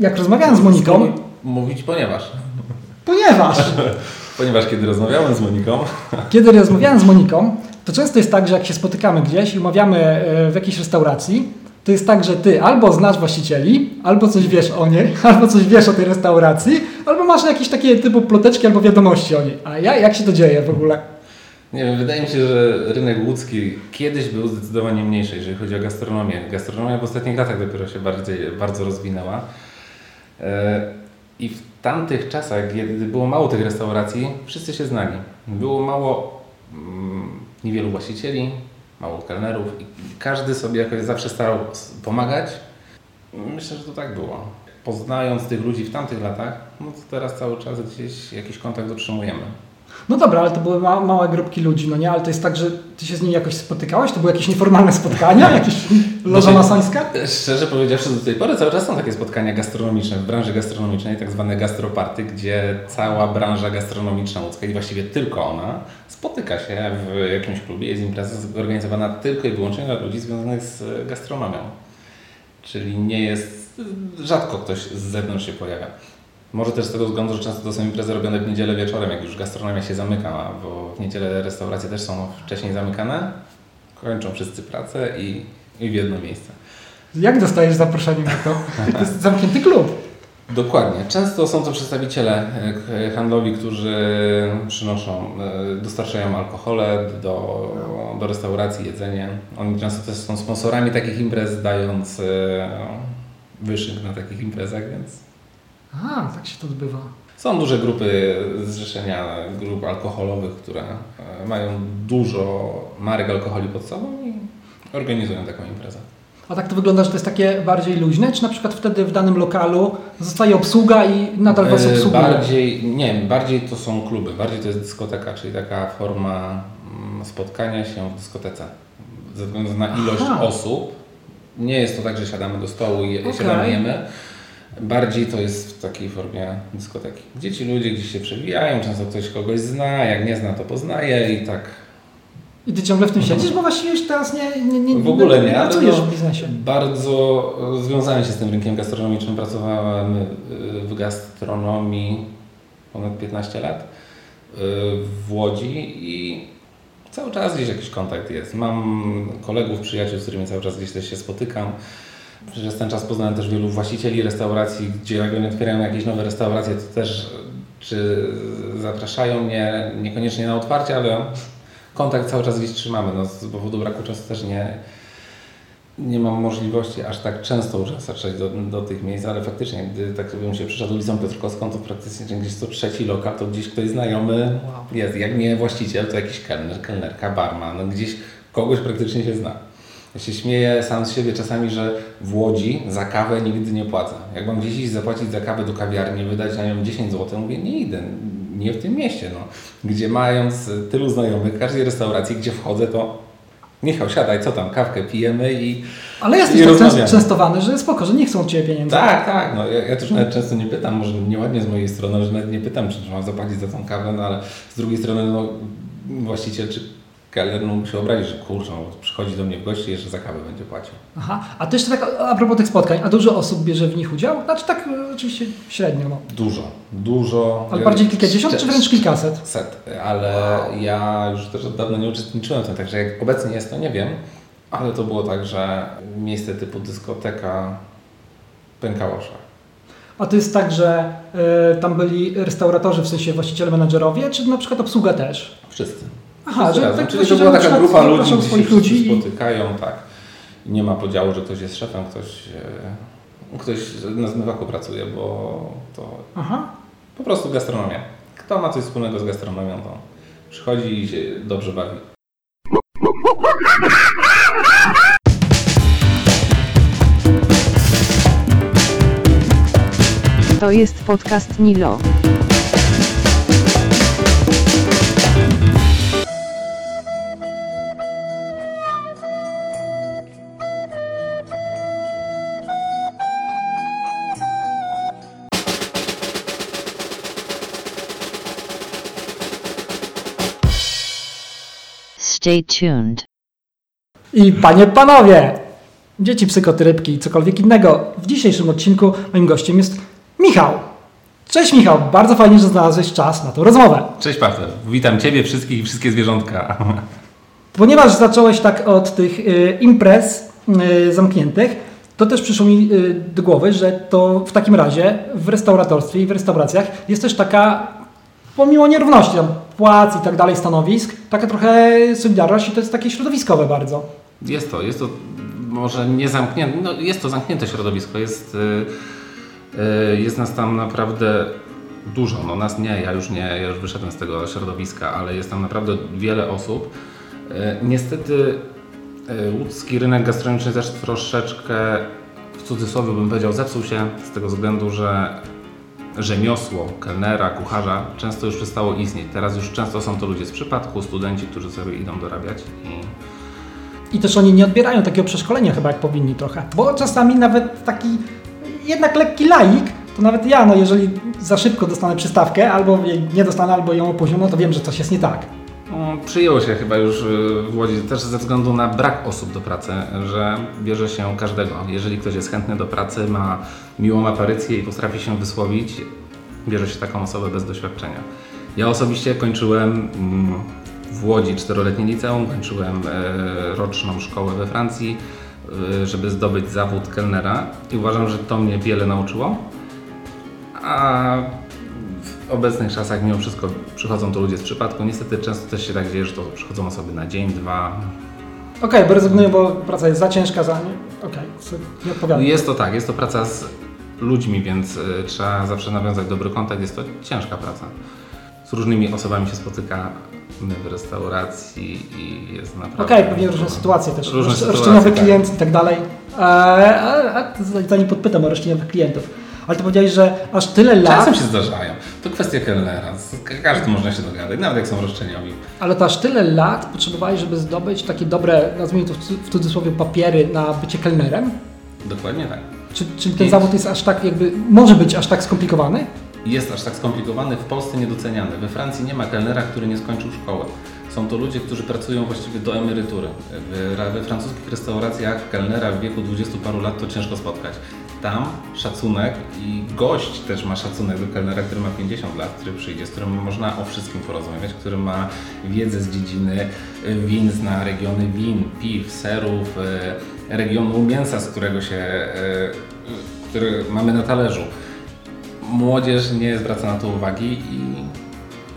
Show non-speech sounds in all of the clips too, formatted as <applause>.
Jak rozmawiałem z Moniką... Mówić ponieważ. Ponieważ. <laughs> ponieważ kiedy rozmawiałem z Moniką... <laughs> Kiedy rozmawiałem z Moniką, to często jest tak, że jak się spotykamy gdzieś i umawiamy e, w jakiejś restauracji, to jest tak, że ty albo znasz właścicieli, albo coś wiesz o niej, <laughs> albo coś wiesz o tej restauracji, albo masz jakieś takie typu ploteczki albo wiadomości o niej. A ja, jak się to dzieje w ogóle? Nie wiem, wydaje mi się, że rynek łódzki kiedyś był zdecydowanie mniejszy, jeżeli chodzi o gastronomię. Gastronomia w ostatnich latach dopiero się bardziej, bardzo rozwinęła. E, I w tamtych czasach, kiedy było mało tych restauracji, wszyscy się znali. Było mało, mm, niewielu właścicieli, mało kelnerów i każdy sobie jakoś zawsze starał pomagać. Myślę, że to tak było. Poznając tych ludzi w tamtych latach, no to teraz cały czas gdzieś jakiś kontakt utrzymujemy. No dobra, ale to były ma małe grupki ludzi, no nie? Ale to jest tak, że ty się z nimi jakoś spotykałeś? To były jakieś nieformalne spotkania? Jakieś loża znaczy, masońska? Szczerze powiedziawszy, do tej pory cały czas są takie spotkania gastronomiczne w branży gastronomicznej, tak zwane gastroparty, gdzie cała branża gastronomiczna łódzka i właściwie tylko ona spotyka się w jakimś klubie, jest impreza zorganizowana tylko i wyłącznie dla ludzi związanych z gastronomią. Czyli nie jest, rzadko ktoś z zewnątrz się pojawia. Może też z tego względu, że często to są imprezy robione w niedzielę wieczorem, jak już gastronomia się zamyka, bo w niedzielę restauracje też są wcześniej zamykane, kończą wszyscy pracę i, i w jedno miejsce. Jak dostajesz zaproszenie na to? To jest zamknięty klub. Dokładnie. Często są to przedstawiciele e, handlowi, którzy przynoszą, e, dostarczają alkohole do, do restauracji, jedzenie. Oni często też są sponsorami takich imprez, dając e, wyszyk na takich imprezach, więc a, tak się to odbywa. Są duże grupy zrzeszenia grup alkoholowych, które e, mają dużo marek alkoholi pod sobą i organizują taką imprezę. A tak to wygląda, że to jest takie bardziej luźne, czy na przykład wtedy w danym lokalu zostaje obsługa i nadal was e, obsługuje? Bardziej, nie, bardziej to są kluby, bardziej to jest dyskoteka, czyli taka forma mm, spotkania się w dyskotece. Ze względu na ilość Aha. osób, nie jest to tak, że siadamy do stołu i okay. siadamy jemy, Bardziej to jest w takiej formie dyskoteki, gdzie ci ludzie gdzieś się przewijają, często ktoś kogoś zna, jak nie zna, to poznaje i tak. I ty ciągle w tym siedzisz, bo właściwie już teraz nie, nie, nie W ogóle nie, ale w biznesie. Bardzo związałem się z tym rynkiem gastronomicznym, pracowałem y, w gastronomii ponad 15 lat y, w Łodzi i cały czas gdzieś jakiś kontakt jest. Mam kolegów, przyjaciół, z którymi cały czas gdzieś też się spotykam. Przez ten czas poznałem też wielu właścicieli restauracji, gdzie jak oni otwierają jakieś nowe restauracje, to też czy zapraszają mnie, niekoniecznie na otwarcie, ale kontakt cały czas gdzieś trzymamy. No, z powodu braku czasu też nie, nie mam możliwości aż tak często uczestniczyć do, do tych miejsc, ale faktycznie, gdy tak bym się przyszedł ulicą Piotrkowską, to praktycznie gdzieś to trzeci lokal, to gdzieś ktoś znajomy jest. Jak nie właściciel, to jakiś kelner, kelnerka, barman, no gdzieś kogoś praktycznie się zna. Ja się śmieję sam z siebie czasami, że w Łodzi za kawę nigdy nie płacę. Jak mam gdzieś iść zapłacić za kawę do kawiarni, wydać na nią 10 zł, mówię, nie idę, nie w tym mieście, no. Gdzie mając tylu znajomych, każdej restauracji, gdzie wchodzę, to Michał, siadaj, co tam, kawkę pijemy i Ale jesteś tak częstowany, że spoko, że nie chcą od Ciebie pieniędzy. Tak, tak, no ja, ja też nawet często nie pytam, może nieładnie z mojej strony, że nawet nie pytam, czy mam zapłacić za tą kawę, no ale z drugiej strony, no właściciel czy kelner no, musi obrazić, że kurczę, no, przychodzi do mnie w gości, jeszcze za kawę będzie płacił. Aha, a to jeszcze tak a propos tych spotkań, a dużo osób bierze w nich udział? Znaczy tak e, oczywiście średnio. No. Dużo, dużo. Ale bardziej kilkadziesiąt, czy wręcz kilkaset? Set, ale ja już też od dawna nie uczestniczyłem w tym, także jak obecnie jest, to nie wiem, ale to było tak, że miejsce typu dyskoteka pękało. A to jest tak, że y, tam byli restauratorzy, w sensie właściciele, menedżerowie, czy na przykład obsługa też? Wszyscy. Aha, że tak Czyli to była taka grupa ludzi, gdzie się ludzi spotykają, tak. Nie ma podziału, że ktoś jest szefem, ktoś, e, ktoś na zmywaku pracuje, bo to Aha. po prostu gastronomia. Kto ma coś wspólnego z gastronomią, to przychodzi i się dobrze bawi. To jest podcast Nilo. Stay tuned. I panie, panowie, dzieci, psychotrypki i cokolwiek innego. W dzisiejszym odcinku moim gościem jest Michał. Cześć Michał, bardzo fajnie, że znalazłeś czas na tę rozmowę. Cześć Paweł, witam Ciebie, wszystkich i wszystkie zwierzątka. <laughs> Ponieważ zacząłeś tak od tych y, imprez y, zamkniętych, to też przyszło mi y, do głowy, że to w takim razie w restauratorstwie i w restauracjach jest też taka, pomimo nierówności tam płac i tak dalej, stanowisk, taka trochę solidarność i to jest takie środowiskowe bardzo. Jest to, jest to może nie zamknięte, no jest to zamknięte środowisko, jest, y, y, jest nas tam naprawdę dużo, no nas nie, ja już nie, ja już wyszedłem z tego środowiska, ale jest tam naprawdę wiele osób. Y, Niestety y, łódzki rynek gastronomiczny też troszeczkę, w cudzysłowie bym powiedział, zepsuł się z tego względu, że rzemiosło kelnera, kucharza często już przestało istnieć. Teraz już często są to ludzie z przypadku, studenci, którzy sobie idą dorabiać i I też oni nie odbierają takiego przeszkolenia chyba jak powinni trochę. Bo czasami nawet taki jednak lekki laik, to nawet ja, no jeżeli za szybko dostanę przystawkę, albo nie dostanę, albo ją opóźnią, no to wiem, że coś jest nie tak. No, przyjęło się chyba już y, w Łodzi też ze względu na brak osób do pracy, że bierze się każdego. Jeżeli ktoś jest chętny do pracy, ma miłą aparycję i potrafi się wysłowić, bierze się taką osobę bez doświadczenia. Ja osobiście kończyłem mm, w Łodzi czteroletnie liceum, kończyłem e, roczną szkołę we Francji, e, żeby zdobyć zawód kelnera i uważam, że to mnie wiele nauczyło. A w obecnych czasach mimo wszystko przychodzą to ludzie z przypadku. Niestety często też się tak dzieje, że to przychodzą osoby na dzień, dwa. Okej, bo rezygnuję, bo praca jest za ciężka, za nie. Okej, okay, nie odpowiadam. Jest to tak, jest to praca z ludźmi, więc y, trzeba zawsze nawiązać dobry kontakt. Jest to ciężka praca. Z różnymi osobami się spotykamy w restauracji i jest naprawdę... Okej, pewnie różne sytuacje też. Różne Rosz- sytuacje, roszczeniowy tak. klient i tak dalej. Eee, a, a, zanim podpytam o roszczeniowych klientów. Ale to powiedziałeś, że aż tyle lat, Czasem się zdarzają. To kwestia kelnera. Każdy można się dogadać, nawet jak są roszczeniowi. ale to aż tyle lat potrzebowałeś, żeby zdobyć takie dobre, nazwijmy to w cudzysłowie, papiery na bycie kelnerem? Dokładnie tak. Czy, czyli ten I- zawód jest aż tak jakby, może być aż tak skomplikowany? jest aż tak skomplikowany, w Polsce niedoceniany. We Francji nie ma kelnera, który nie skończył szkoły. Są to ludzie, którzy pracują właściwie do emerytury. We, we francuskich restauracjach kelnera w wieku 20 paru lat to ciężko spotkać. Tam szacunek i gość też ma szacunek do kelnera, który ma 50 lat, który przyjdzie, z którym można o wszystkim porozmawiać, który ma wiedzę z dziedziny y, win, zna regiony win, piw, serów, y, regionu mięsa, z którego się, y, który mamy na talerzu młodzież nie zwraca na to uwagi i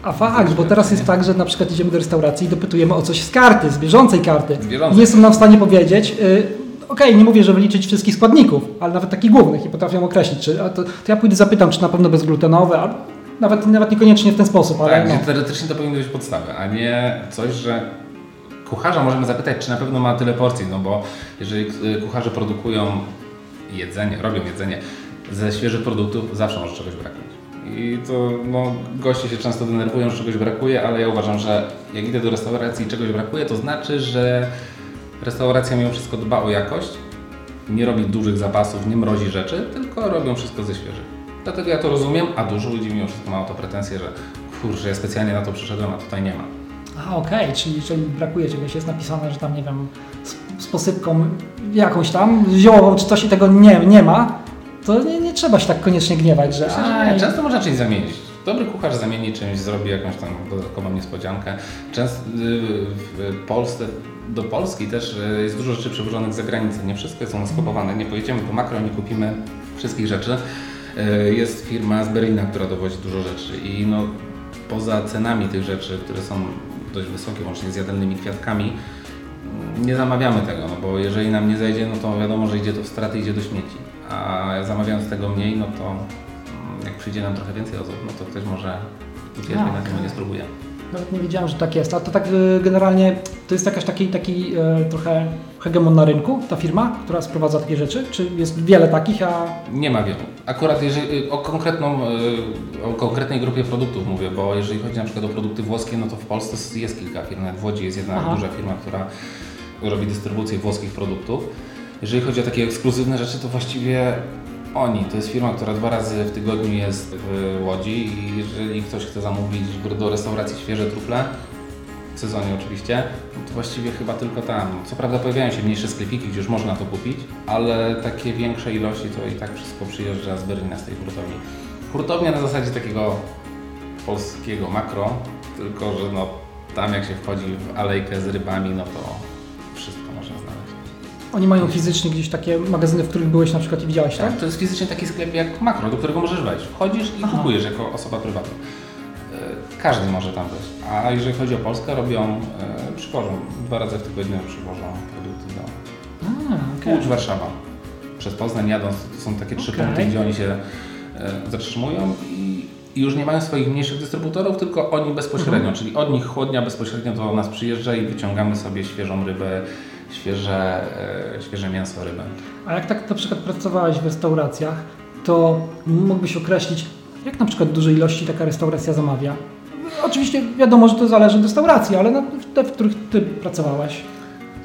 A fakt, bo teraz jest tak, że na przykład idziemy do restauracji i dopytujemy o coś z karty, z bieżącej karty. Bieżącej. Nie są nam w stanie powiedzieć, okej, nie mówię, że wyliczyć wszystkich składników, ale nawet takich głównych i potrafią określić, czy, to, to ja pójdę zapytam, czy na pewno bezglutenowe, albo nawet, nawet niekoniecznie w ten sposób, ale tak, no. teoretycznie to powinny być podstawy, a nie coś, że kucharza możemy zapytać, czy na pewno ma tyle porcji, no bo jeżeli y, kucharze produkują jedzenie, robią jedzenie ze świeżych produktów, zawsze może czegoś braknąć. I to no, goście się często denerwują, że czegoś brakuje, ale ja uważam, że jak idę do restauracji i czegoś brakuje, to znaczy, że restauracja mimo wszystko dba o jakość, nie robi dużych zapasów, nie mrozi rzeczy, tylko robią wszystko ze świeżych. Dlatego ja to rozumiem, a dużo ludzi mimo wszystko ma o to pretensje, że kurczę, ja specjalnie na to przyszedłem, a tutaj nie ma. Aha, okej, czyli jeżeli brakuje czegoś, jest napisane, że tam, nie wiem, z, z posypką jakąś tam, ziołową czy coś i tego nie, nie ma, to nie, nie trzeba się tak koniecznie gniewać, że Myślę, że aj, nie. Często można czymś zamienić. Dobry kucharz zamieni czymś, zrobi jakąś tam dodatkową niespodziankę. Często y, w Polsce, do Polski też y, jest dużo rzeczy przywożonych z zagranicy. Nie u nas kupowane. Nie pojedziemy po makro, nie kupimy wszystkich rzeczy. Y, Jest firma z Berlina, która dowozi dużo rzeczy i no, poza cenami tych rzeczy, które są dość wysokie, łącznie z jadalnymi kwiatkami, nie zamawiamy tego, no bo jeżeli nam nie zejdzie, no to wiadomo, że idzie to w straty, idzie do śmieci. A zamawiając tego mniej, no to mm, jak przyjdzie nam trochę więcej osób, no to ktoś może ucierpi A, na tym, nie spróbuje. Nawet nie wiedziałem, że tak jest. A to tak y, generalnie to jest jakaś taki, taki e, trochę hegemon na rynku, ta firma, która sprowadza takie rzeczy? Czy jest wiele takich, a Nie ma wielu. Akurat jeżeli, o, konkretną, y, o konkretnej grupie produktów mówię, bo jeżeli chodzi na przykład o produkty włoskie, no to w Polsce jest kilka firm. W Łodzi jest jedna Aha. duża firma, która robi dystrybucję włoskich produktów. Jeżeli chodzi o takie ekskluzywne rzeczy, to właściwie oni. To jest firma, która dwa razy w tygodniu jest w Łodzi i jeżeli ktoś chce zamówić do restauracji świeże trufle, w sezonie oczywiście, to właściwie chyba tylko tam. Co prawda pojawiają się mniejsze sklepiki, gdzie już można to kupić, ale takie większe ilości to i tak wszystko przyjeżdża z Berlina, z tej hurtowni. Hurtownia na zasadzie takiego polskiego makro, tylko że no, tam jak się wchodzi w alejkę z rybami, no to. Oni mają fizycznie gdzieś takie magazyny, w których byłeś na przykład i widziałeś, tak? Tak, to jest fizycznie taki sklep jak makro, do którego możesz wejść. Wchodzisz i Aha. kupujesz jako osoba prywatna. E, Każdy może tam wejść. A jeżeli chodzi o Polskę, robią, e, przywożą, dwa razy w tygodniu przywożą produkty do A, okej. Łódź, Warszawa. Przez Poznań jadąc, to są takie trzy Okej. punkty, gdzie oni się e, zatrzymują i, i już nie mają swoich mniejszych dystrybutorów, tylko oni bezpośrednio, czyli od nich chłodnia bezpośrednio do nas przyjeżdża i wyciągamy sobie świeżą rybę, świeże, e, świeże mięso, rybę. A jak tak na przykład pracowałeś w restauracjach, to mógłbyś określić, jak na przykład duże ilości taka restauracja zamawia? Oczywiście wiadomo, że to zależy od restauracji, ale na te, w których ty pracowałeś.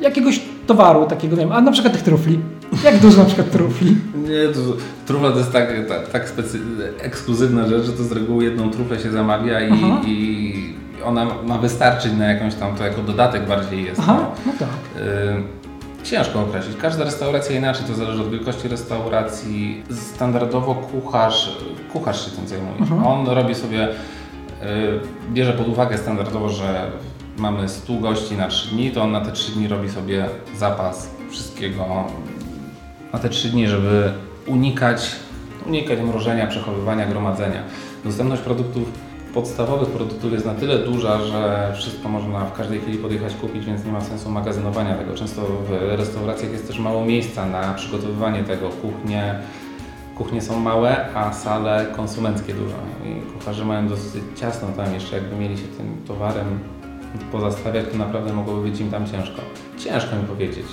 Jakiegoś towaru takiego, nie wiem, a na przykład tych trufli. Jak dużo na przykład trufli? Nie, to, trufla to jest tak, tak, tak specy, ekskluzywna rzecz, że to z reguły jedną truflę się zamawia i, i ona ma wystarczyć na jakąś tam, to jako dodatek bardziej jest. Aha, no. no tak. Y, Ciężko określić. Każda restauracja inaczej, to zależy od wielkości restauracji. Standardowo kucharz, kucharz się tym zajmuje. Mhm. On robi sobie, y, bierze pod uwagę standardowo, że mamy 100 gości na 3 dni, to on na te 3 dni robi sobie zapas wszystkiego na te 3 dni, żeby unikać, unikać mrożenia, przechowywania, gromadzenia. Dostępność produktów, podstawowych produktów jest na tyle duża, że wszystko można w każdej chwili podjechać kupić, więc nie ma sensu magazynowania tego. Często w restauracjach jest też mało miejsca na przygotowywanie tego. Kuchnie, kuchnie są małe, a sale konsumenckie duże. I kucharze mają dosyć ciasno tam jeszcze, jakby mieli się tym towarem pozastawiać, to naprawdę mogłoby być im tam ciężko. Ciężko mi powiedzieć,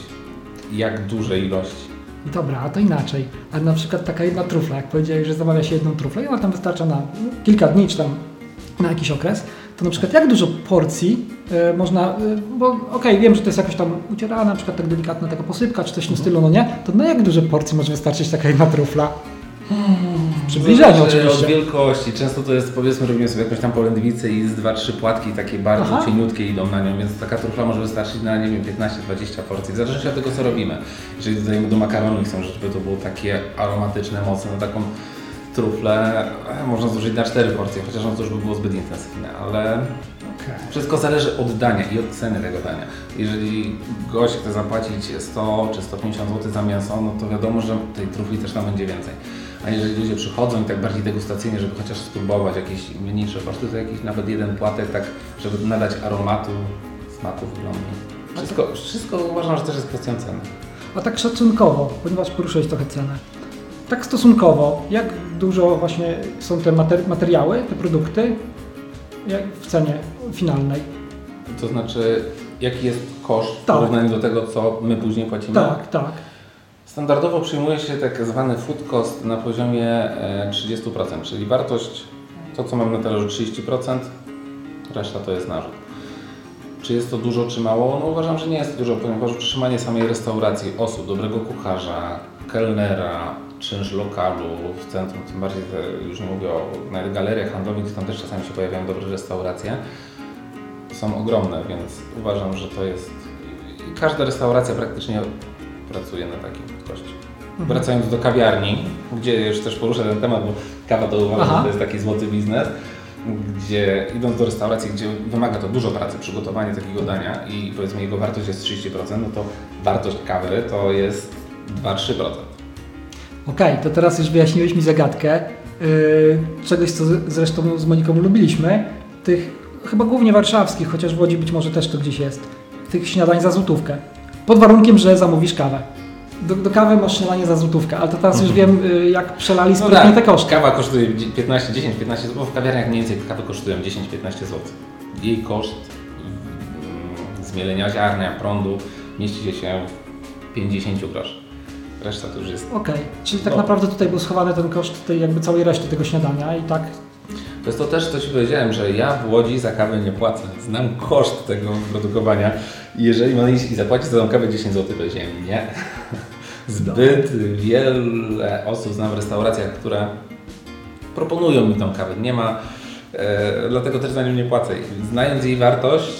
jak duże ilości. Dobra, a to inaczej. A na przykład taka jedna trufla, jak powiedziałeś, że zamawia się jedną truflę i ona tam wystarcza na kilka dni, czy tam na jakiś okres, to na przykład jak dużo porcji e, można, e, bo okej, wiem, że to jest jakoś tam ucierana, na przykład tak delikatna taka posypka, czy coś w tym stylu, no nie? To na jak duże porcji może wystarczyć taka jedna trufla? W przybliżeniu Zależy oczywiście. od wielkości. Często to jest, powiedzmy, robimy sobie jakąś tam polędwicę i z dwa, trzy płatki takie bardzo Aha. cieniutkie idą na nią, więc taka trufla może wystarczyć na, nie wiem, 15-20 porcji, w zależności od tego, co robimy. Jeżeli dodajemy do makaronu i chcą, żeby to było takie aromatyczne, mocne, no taką truflę e, można zużyć na 4 porcje, chociaż no to już by było zbyt intensywne, ale Okej. wszystko zależy od dania i od ceny tego dania. Jeżeli gość chce zapłacić 100 czy 150 zł za mięso, no to wiadomo, że tej trufli też tam będzie więcej. A jeżeli ludzie przychodzą i tak bardziej degustacyjnie, żeby chociaż spróbować jakieś mniejsze koszty, to jakiś nawet jeden płatek, tak, żeby nadać aromatu, smaku, wyglądu. Wszystko, wszystko uważam, że też jest kwestią ceny. A tak szacunkowo, ponieważ poruszyłeś trochę cenę. Tak stosunkowo, jak dużo właśnie są te mater- materiały, te produkty jak w cenie finalnej? To znaczy, jaki jest koszt w Tak. porównaniu do tego, co my później płacimy? Tak, tak. Standardowo przyjmuje się tak zwany food cost na poziomie e, 30%, czyli wartość, to co mam na talerzu 30%, reszta to jest narzut. Czy jest to dużo, czy mało? No uważam, że nie jest to dużo, ponieważ utrzymanie samej restauracji, osób, dobrego kucharza, kelnera, czynsz lokalu w centrum, tym bardziej już nie mówię o nawet galeriach handlowych, gdzie tam też czasami się pojawiają dobre restauracje, są ogromne, więc uważam, że to jest... i Każda restauracja praktycznie pracuje na takim koszcie. Wracając do kawiarni, gdzie już też poruszę ten temat, bo kawa to uważam, Aha. że to jest taki złoty biznes, gdzie idąc do restauracji, gdzie wymaga to dużo pracy, przygotowanie takiego dania i powiedzmy jego wartość jest 30%, no to wartość kawy to jest 2-3%. Okej, to teraz już wyjaśniłeś mi zagadkę yy, czegoś, co zresztą z Moniką lubiliśmy, tych chyba głównie warszawskich, chociaż w Łodzi być może też to gdzieś jest, tych śniadań za złotówkę. Pod warunkiem, że zamówisz kawę. Do, do kawy masz śniadanie za złotówkę, ale to teraz już wiem, yy, jak przelali sprytnie te koszty. kawa kosztuje 15, 10, 15 zł, bo w kawiarniach mniej więcej kawy kosztują 10-15 zł. Jej koszt mm, zmielenia ziarna, prądu mieści się w 50 groszy. Reszta to już jest Okej, czyli tak No. naprawdę tutaj był schowany ten koszt tej jakby całej reszty tego śniadania i tak To jest to też, co Ci powiedziałem, że ja w Łodzi za kawę nie płacę. Znam koszt tego produkowania i jeżeli mam iść i zapłacić za tą kawę 10 zł, powiedziałem nie. <laughs> Zbyt wiele osób znam w restauracjach, które proponują mi tą kawę. Nie ma, e, dlatego też za nią nie płacę. Znając jej wartość,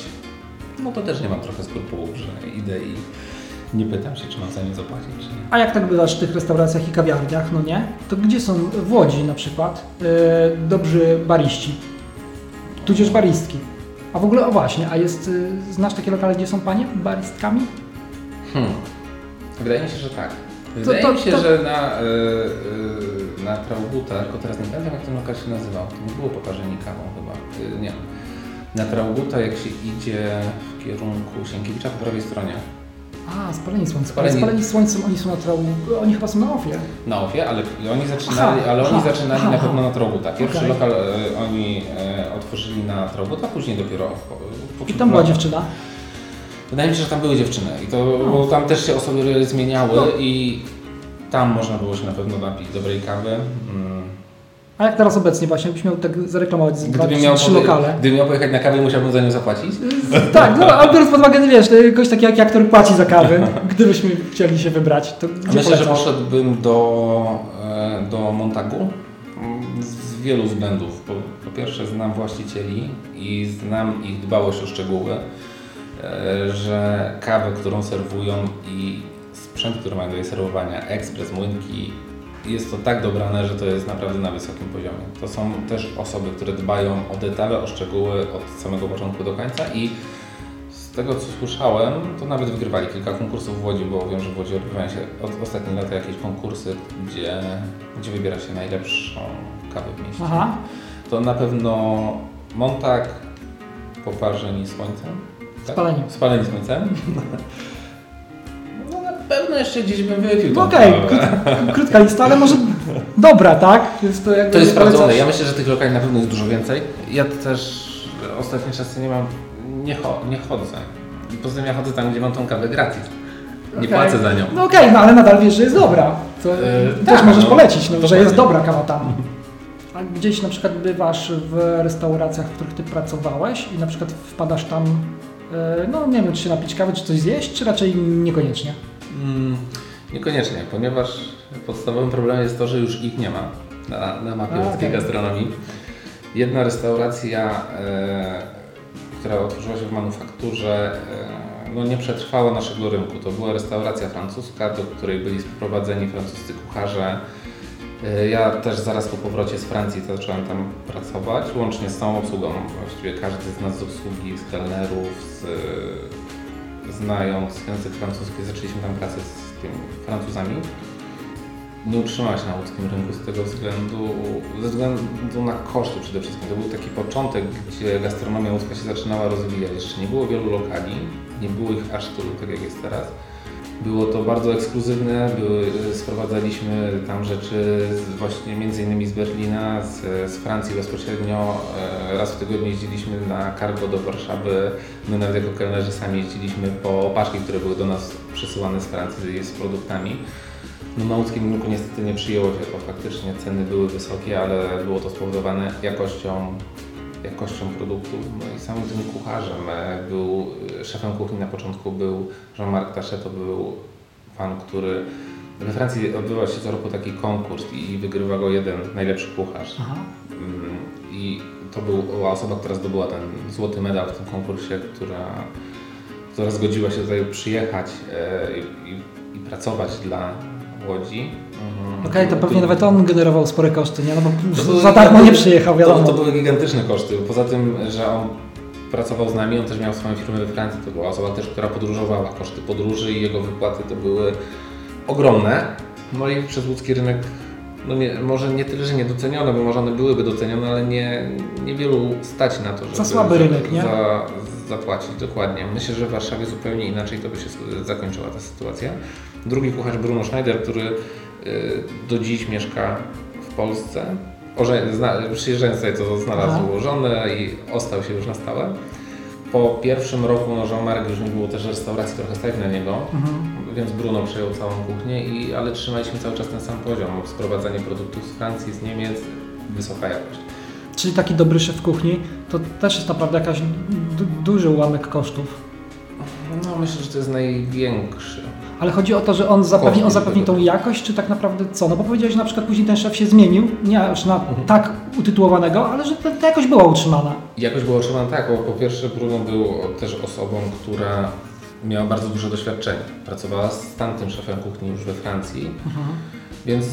no to też nie mam trochę skrupułów, że idę i nie pytam się, czy mam za nie zapłacić, czy nie. A jak tak bywasz w tych restauracjach i kawiarniach, no nie? To gdzie są w Łodzi na przykład yy, dobrzy bariści? Tudzież baristki. A w ogóle, o właśnie, a jest, yy, znasz takie lokale, gdzie są panie baristkami? Hmm. Wydaje mi się, że tak. Wydaje to- mi się, to- że na, y, y, na Traubutach, tylko teraz nie pamiętam jak ten lokal się nazywał, to nie było poparzenie kawą chyba, y, nie. Na Traubuta jak się idzie w kierunku Sienkiewicza po prawej stronie, A, spaleni słońcem. Spaleni- Spaleni, słońcem, oni są na trau... Oni chyba są na ofie. na Ofie, ale oni zaczynali, Aha, ale oni aha, zaczynali aha, na pewno na Traubuta. Pierwszy Okej. lokal y, oni y, otworzyli na Traubuta, później dopiero I tam była dziewczyna. Wydaje mi się, że tam były dziewczyny i to, bo tam też się osoby zmieniały No. i tam można było się na pewno napić dobrej kawy. Mm. A jak teraz obecnie właśnie, jakbyś miał tak zareklamować z Gdybym miał, trzy lokale. gdybym miał pojechać na kawę, musiałbym za nią zapłacić. tak, no, ale biorąc pod uwagę, wiesz, ktoś taki jak aktor płaci za kawę, gdybyśmy chcieli się wybrać, to gdzie Myślę, że polecasz? poszedłbym do, e, do Montagu z wielu względów. Po, po pierwsze znam właścicieli i znam ich dbałość o szczegóły, e, że kawę, którą serwują i sprzęt, który mają do jej serwowania, ekspres, młynki, jest to tak dobrane, że to jest naprawdę na wysokim poziomie. To są też osoby, które dbają o detale, o szczegóły od samego początku do końca i z tego co słyszałem, to nawet wygrywali kilka konkursów w Łodzi, bo wiem, że w Łodzi odbywają się od ostatnich lat jakieś konkursy, gdzie, gdzie wybiera się najlepszą kawę w mieście. Aha, To na pewno Montag, poparzeni słońcem. Tak? Spaleni. Spaleni słońcem. No pewno jeszcze gdzieś bym wypił no okej, krót- krótka lista, ale może dobra, tak? Jest to, jakby To jest polecasz- sprawdzone. Ja myślę, że tych lokali na pewno jest dużo więcej. Ja też ostatnie czasy nie mam, nie, cho, nie chodzę. Poza tym ja chodzę tam, gdzie mam tą kawę gratis. Nie Okej. płacę za nią. No okej, no ale nadal wiesz, że jest dobra. To Yy, też tak, możesz no. polecić, no, że jest dobra kawa tam. A gdzieś na przykład bywasz w restauracjach, w których ty pracowałeś i na przykład wpadasz tam, e, no nie wiem, czy się napić kawy, czy coś zjeść, czy raczej niekoniecznie? Mm, niekoniecznie, ponieważ podstawowym problemem jest to, że już ich nie ma na, na mapie A, łódzkiej okej. gastronomii. Jedna restauracja, e, która otworzyła się w manufakturze, e, no nie przetrwała naszego rynku. To była restauracja francuska, do której byli sprowadzeni francuscy kucharze. E, Ja też zaraz po powrocie z Francji zacząłem tam pracować, łącznie z całą obsługą. Właściwie każdy z nas z obsługi, z kelnerów, z, znając język francuski, zaczęliśmy tam pracę z tymi Francuzami. Nie utrzymała się na łódzkim rynku z tego względu, ze względu na koszty przede wszystkim. To był taki początek, gdzie gastronomia łódzka się zaczynała rozwijać. Jeszcze nie było wielu lokali, nie było ich aż tylu, tak jak jest teraz. Było to bardzo ekskluzywne, były, sprowadzaliśmy tam rzeczy z, właśnie między innymi z Berlina, z, z Francji bezpośrednio. E, Raz w tygodniu jeździliśmy na cargo do Warszawy. My nawet jako kelnerzy sami jeździliśmy po paczki, które były do nas przesyłane z Francji z produktami. No na łódzkim rynku niestety nie przyjęło się to faktycznie, ceny były wysokie, ale było to spowodowane jakością, jakością produktów. No i samym tym kucharzem e, był, e, szefem kuchni na początku był Jean-Marc Tachet, to był pan, który we Francji odbywa się co roku taki konkurs i wygrywa go jeden najlepszy kucharz. Aha. Mm, I to była osoba, która zdobyła ten złoty medal w tym konkursie, która, która zgodziła się tutaj przyjechać e, i, i, i pracować dla Łodzi. Mhm. Okej, to pewnie nawet on generował spore koszty, nie? No bo To były za darmo nie przyjechał, To, wiadomo. to były gigantyczne koszty. Poza tym, że on pracował z nami, on też miał swoją firmę we Francji. To była osoba też, która podróżowała. Koszty podróży i jego wypłaty to były ogromne. No i przez łódzki rynek, no nie, może nie tyle, że niedocenione, bo może one byłyby docenione, ale nie, niewielu stać na to, żeby Za słaby rynek, nie? Za, zapłacić, dokładnie. Myślę, że w Warszawie zupełnie inaczej to by się zakończyła ta sytuacja. Drugi kucharz Bruno Schneider, który y, do dziś mieszka w Polsce. Przyjeżdżając tutaj to znalazł Aha. żonę i ostał się już na stałe. Po pierwszym roku no, Jean-Marc już nie było też restauracji, trochę stać na niego, Mhm. więc Bruno przejął całą kuchnię, i, ale trzymaliśmy cały czas ten sam poziom. Sprowadzanie produktów z Francji, z Niemiec, wysoka jakość. Czyli taki dobry szef kuchni, to też jest naprawdę jakaś du- duży ułamek kosztów. No myślę, że to jest największy. Ale chodzi o to, że on zapewni, on zapewni tą jakość, czy tak naprawdę co? No bo powiedziałeś, że na przykład później ten szef się zmienił, nie aż na Mhm. tak utytułowanego, ale że ta, ta jakość była utrzymana. Jakoś było otrzymane tak, bo po pierwsze Bruno był też osobą, która miała bardzo duże doświadczenie. Pracowała z tamtym szefem kuchni już we Francji, więc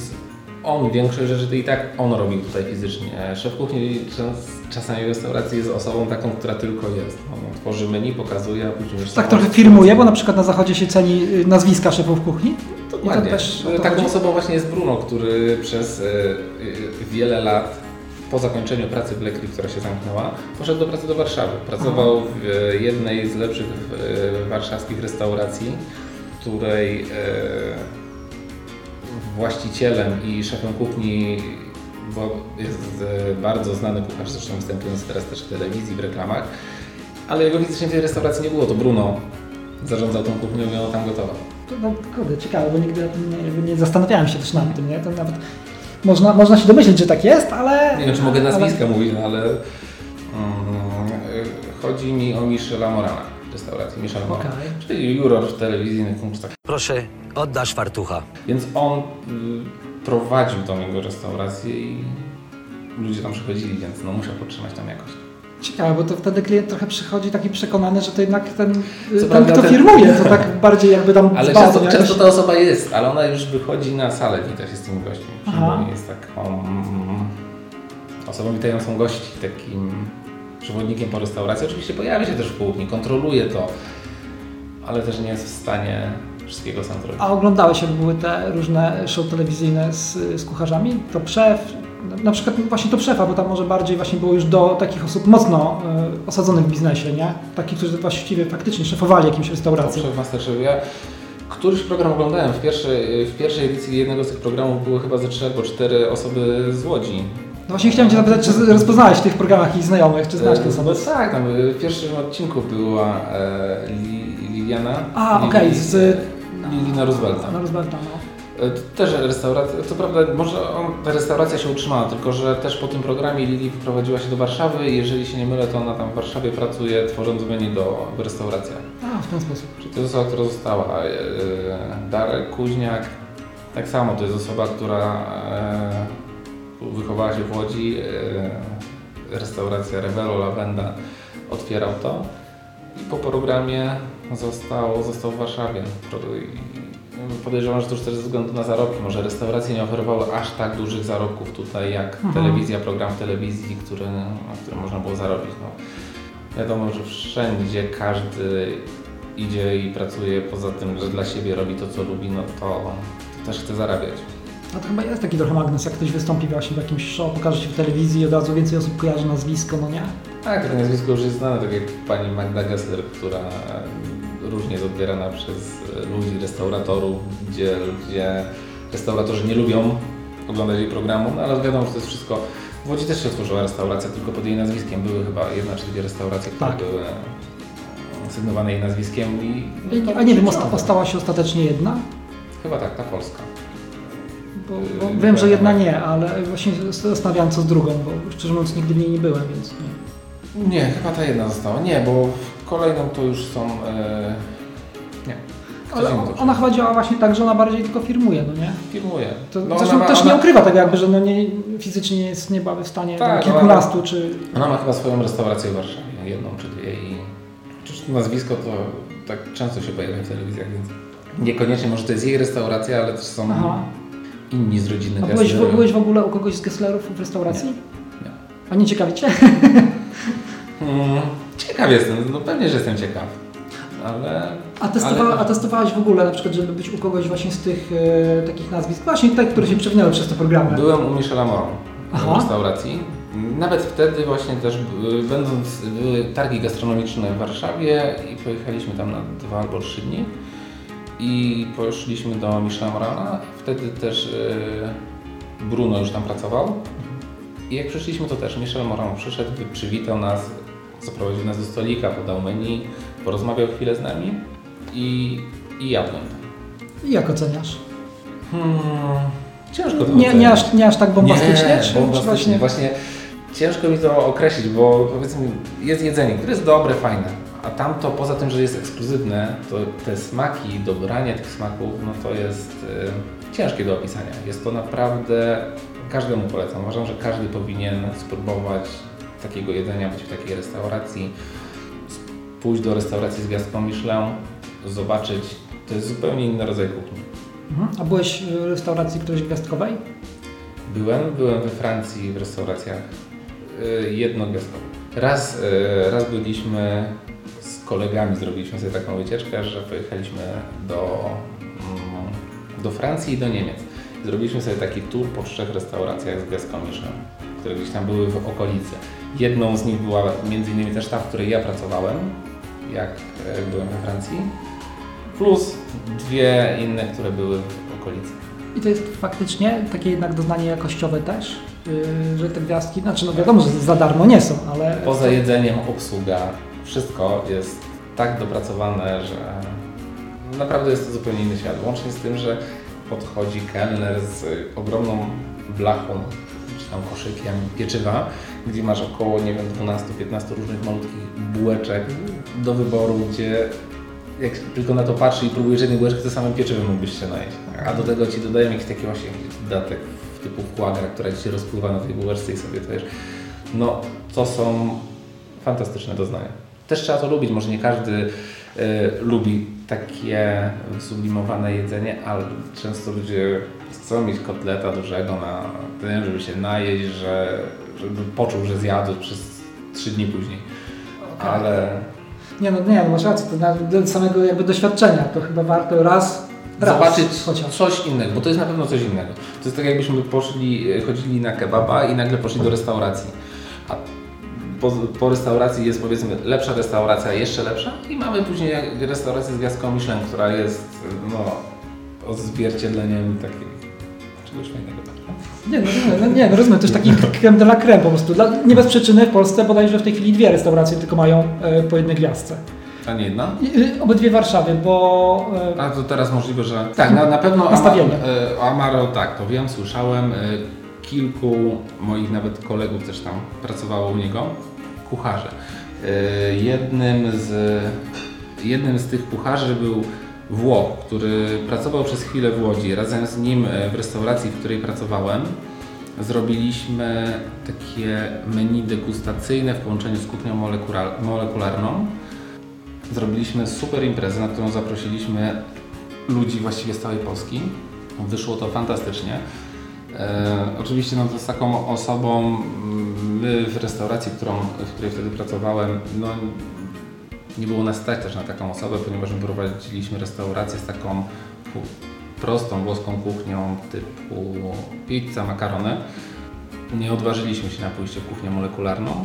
on większość rzeczy to i tak on robił tutaj fizycznie. Szef kuchni czas- czasami w restauracji jest osobą taką, która tylko jest. On tworzy menu, pokazuje, a później już Tak trochę firmuje, bo na przykład na zachodzie się ceni y, nazwiska szefów kuchni. Dokładnie. I to Taką chodzi? osobą właśnie jest Bruno, który przez e, e, wiele lat po zakończeniu pracy w Lekri, która się zamknęła, poszedł do pracy do Warszawy. Pracował w e, jednej z lepszych warszawskich restauracji, której właścicielem i szefem kuchni bo jest bardzo znany kucharz, zresztą występujący teraz też w telewizji, w reklamach, ale jego fizycznie w tej restauracji nie było, to Bruno zarządzał tą kuchnią i on tam gotował. To, no, kurde, ciekawe, bo nigdy nie, nie zastanawiałem się też nad tym, nie? To nawet można, można się domyślić, że tak jest, ale... Nie wiem, czy mogę ale- nazwiska mówić, no ale mm, chodzi mi o Michela Morana restauracji Moran, Okej. czyli juror w telewizyjnych konkursach. Proszę, oddasz fartucha. Więc on y, prowadził tą jego restaurację i ludzie tam przychodzili, więc no musiał podtrzymać tam jakość. Ciekawe, bo to wtedy klient trochę przychodzi taki przekonany, że to jednak ten, Co ten prawda kto ten- firmuje, to tak bardziej jakby tam Ale często, tą często ta osoba jest, ale ona już wychodzi na salę wita się z tymi gośćmi. Jest taką mm, osobą witającą gości, takim przewodnikiem po restauracji. Oczywiście pojawia się też w kuchni, kontroluje to, ale też nie jest w stanie wszystkiego sam zrobić. A oglądałeś, jak były te różne show telewizyjne z, z kucharzami? To szef, na przykład właśnie to szefa, bo tam może bardziej właśnie było już do takich osób mocno y, osadzonych w biznesie, nie? Takich, którzy właściwie faktycznie szefowali jakimś restauracją. Dobrze, w Masterchefie. Ja któryś program oglądałem. W pierwszej, w pierwszej edycji jednego z tych programów były chyba ze trzy albo cztery osoby z Łodzi. No właśnie chciałem Cię zapytać, czy rozpoznałeś w tych programach jakichś znajomych, czy znasz te E, osoby? no tak, tam e, w pierwszym odcinku była e, Li, Liliana. A, Lili- okej, z- Lilina Roosevelta. Na Roosevelta, no. E, to Też restauracja, co prawda może ta restauracja się utrzymała, tylko że też po tym programie Lili wyprowadziła się do Warszawy i jeżeli się nie mylę, to ona tam w Warszawie pracuje tworząc menu do w restauracjach. A, w ten sposób. Czyli to jest osoba, która została. Darek Kuźniak, tak samo, to jest osoba, która wychowała się w Łodzi. E, restauracja Revelo Lavenda otwierał to i po programie został, został w Warszawie. Podejrzewam, że to już też ze względu na zarobki. Może restauracje nie oferowały aż tak dużych zarobków tutaj jak Mhm. telewizja, program w telewizji, który, na którym można było zarobić. No. Wiadomo, że wszędzie każdy idzie i pracuje poza tym, że dla siebie robi to, co lubi, no to też chce zarabiać. A to chyba jest taki trochę magnes, jak ktoś wystąpi właśnie w jakimś show, pokaże się w telewizji i od razu więcej osób kojarzy nazwisko, no nie? Tak, to nazwisko już jest znane, tak jak pani Magda Gessler, która różnie jest odbierana przez ludzi, restauratorów, gdzie restauratorzy nie lubią oglądać jej programu, no ale wiadomo, że to jest wszystko. W Łodzi też się otworzyła restauracja, tylko pod jej nazwiskiem. Były chyba jedna czy dwie restauracje, które Tak. były sygnowane jej nazwiskiem i... no A nie wiem, osta- ostała się ostatecznie jedna? Chyba tak, ta polska. Bo, nie wiem, że jedna nie, ale właśnie zastanawiałem co z drugą, bo szczerze mówiąc nigdy w niej nie byłem, więc nie. Nie, chyba ta jedna została. Nie, bo kolejną to już są... E... Nie. Ale ona chyba działa właśnie tak, że ona bardziej tylko firmuje, no nie? filmuje. To, No, zresztą ona ma- też ona- nie ukrywa tego jakby, że no nie, fizycznie jest nie byłaby w stanie Tak, kilkunastu czy... Ona ma chyba swoją restaurację w Warszawie, jedną czy dwie i przecież nazwisko to tak często się pojawia w telewizjach, więc niekoniecznie może to jest jej restauracja, ale też są Aha. Inni z rodziny A byłeś, byłeś w ogóle u kogoś z Gesslerów w restauracji? Nie. A nie ciekawicie? <laughs> Hmm, ciekaw jestem, no pewnie, że jestem ciekaw, ale... A, testowa, ale- a testowałeś w ogóle na przykład, żeby być u kogoś właśnie z tych e, takich nazwisk, właśnie tych, które się przewinęły przez te programy? Byłem u Michela Aha. w restauracji. Nawet wtedy właśnie też, będąc, były targi gastronomiczne w Warszawie i pojechaliśmy tam na dwa albo trzy dni i poszliśmy do Michela Morana. Wtedy też y, Bruno już tam pracował. I jak przyszliśmy, to też Michel Moran przyszedł, przywitał nas, zaprowadził nas do stolika, podał menu, porozmawiał chwilę z nami i, i jadłem. I jak oceniasz? Hmm, ciężko to Nie, nie, aż, nie aż tak bombastycznie? Nie, bombastycznie. właśnie... Właśnie ciężko mi to określić, bo powiedzmy jest jedzenie, które jest dobre, fajne, A tamto, poza tym, że jest ekskluzywne, to te smaki, dobranie tych smaków, no to jest y, ciężkie do opisania. Jest to naprawdę, każdemu polecam. Uważam, że każdy powinien spróbować takiego jedzenia, być w takiej restauracji, pójść do restauracji z gwiazdką Michelin, zobaczyć, to jest zupełnie inny rodzaj kuchni. Mhm. A byłeś w restauracji którejś gwiazdkowej? Byłem, byłem we Francji w restauracjach y, jednogwiazdkowych. Raz, y, raz byliśmy kolegami, zrobiliśmy sobie taką wycieczkę, że pojechaliśmy do, mm, do Francji i do Niemiec. Zrobiliśmy sobie taki tour po trzech restauracjach z Michelin, które gdzieś tam były w okolicy. Jedną z nich była między innymi też ta, w której ja pracowałem, jak e, byłem we Francji, plus dwie inne, które były w okolicy. I to jest faktycznie takie jednak doznanie jakościowe też, yy, że te gwiazdki, znaczy no wiadomo, że za darmo nie są, ale... Poza jedzeniem, obsługa, wszystko jest tak dopracowane, że naprawdę jest to zupełnie inny świat. Łącznie z tym, że podchodzi kelner z ogromną blachą, czy tam koszykiem pieczywa, gdzie masz około, nie wiem, 12-15 różnych malutkich bułeczek do wyboru, gdzie jak tylko na to patrzy i próbujesz jednej bułeczki, to samym pieczywem mógłbyś się najeść. A do tego Ci dodają jakiś taki właśnie dodatek typu wkłagra, która Ci się rozpływa na tej bułeczce i sobie to jesz. No, to są fantastyczne doznania. Też trzeba to lubić, może nie każdy y, lubi takie sublimowane jedzenie, ale często ludzie chcą mieć kotleta dużego na tym, żeby się najeść, że, żeby poczuł, że zjadł przez trzy dni później. Okej. Ale Nie no, nie, no masz rację, to do samego jakby doświadczenia, to chyba warto raz, raz zobaczyć chociaż. coś innego, bo to jest na pewno coś innego. To jest tak jakbyśmy poszli, chodzili na kebaba i nagle poszli do restauracji. Po, po restauracji jest powiedzmy lepsza restauracja, jeszcze lepsza i mamy później restaurację z gwiazdką Michelin, która jest no, odzwierciedleniem takiego czegoś fajnego. Nie, no, nie, no, nie, no rozumiem, to jest taki <laughs> creme de la creme po prostu. Dla, nie bez przyczyny w Polsce bodajże w tej chwili dwie restauracje tylko mają e, po jednej gwiazdce. A nie jedna? Y, obydwie w Warszawie, bo e, A to teraz możliwe, że. Tak, na, na pewno. Amaro, e, Amaro, tak, to wiem, słyszałem. Kilku moich nawet kolegów też tam pracowało u niego, kucharze. E, Jednym z, jednym z tych kucharzy był Włoch, który pracował przez chwilę w Łodzi. Razem z nim e, w restauracji, w której pracowałem, zrobiliśmy takie menu degustacyjne w połączeniu z kuchnią molekula- molekularną. Zrobiliśmy super imprezę, na którą zaprosiliśmy ludzi właściwie z całej Polski. Wyszło to fantastycznie. E, oczywiście no, z taką osobą, my w restauracji, którą, w której wtedy pracowałem, no, nie było nas stać też na taką osobę, ponieważ my prowadziliśmy restaurację z taką prostą włoską kuchnią typu pizza, makarony. Nie odważyliśmy się na pójście w kuchnię molekularną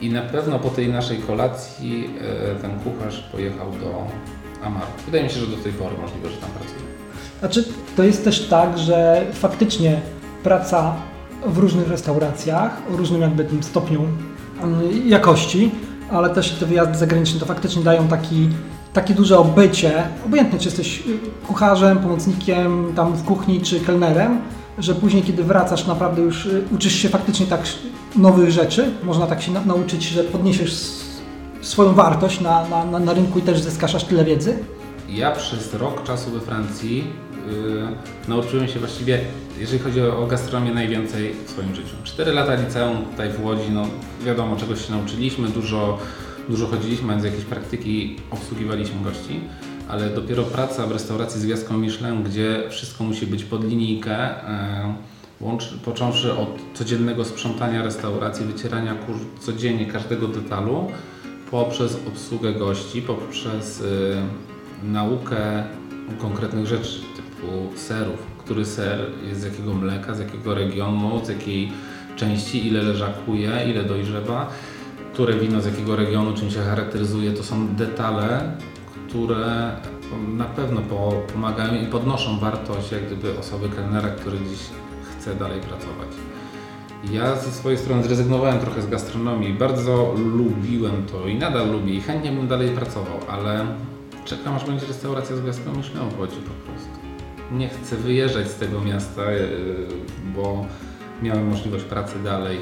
i na pewno po tej naszej kolacji e, ten kucharz pojechał do Amaru. Wydaje mi się, że do tej pory możliwe, że tam pracuje. Znaczy, to jest też tak, że faktycznie praca w różnych restauracjach, o różnym jakby tym stopniu jakości, ale też te wyjazdy zagraniczne to faktycznie dają taki, takie duże obycie, obojętnie czy jesteś y, kucharzem, pomocnikiem tam w kuchni czy kelnerem, że później kiedy wracasz naprawdę już y, uczysz się faktycznie tak nowych rzeczy, można tak się na, nauczyć, że podniesiesz swoją wartość na, na, na, rynku i też zyskasz aż tyle wiedzy. Ja przez rok czasu we Francji nauczyłem się właściwie, jeżeli chodzi o, gastronomię, najwięcej w swoim życiu. Cztery lata liceum tutaj w Łodzi, no wiadomo, czegoś się nauczyliśmy, dużo, dużo chodziliśmy, mając jakieś praktyki, obsługiwaliśmy gości, ale dopiero praca w restauracji z gwiazdką Michelin, gdzie wszystko musi być pod linijkę, yy, łącz, począwszy od codziennego sprzątania restauracji, wycierania codziennie każdego detalu, poprzez obsługę gości, poprzez y, naukę konkretnych rzeczy, typu serów, który ser jest z jakiego mleka, z jakiego regionu, z jakiej części, ile leżakuje, ile dojrzewa, które wino z jakiego regionu, czym się charakteryzuje. To są detale, które na pewno po- pomagają i podnoszą wartość jak gdyby osoby kelnera, który dziś chce dalej pracować. Ja ze swojej strony zrezygnowałem trochę z gastronomii. Bardzo lubiłem to i nadal lubię i chętnie bym dalej pracował, ale czekam aż będzie restauracja z gwiazdką Michelin w Łodzi po prostu. Nie chcę wyjeżdżać z tego miasta, yy, bo miałem możliwość pracy dalej,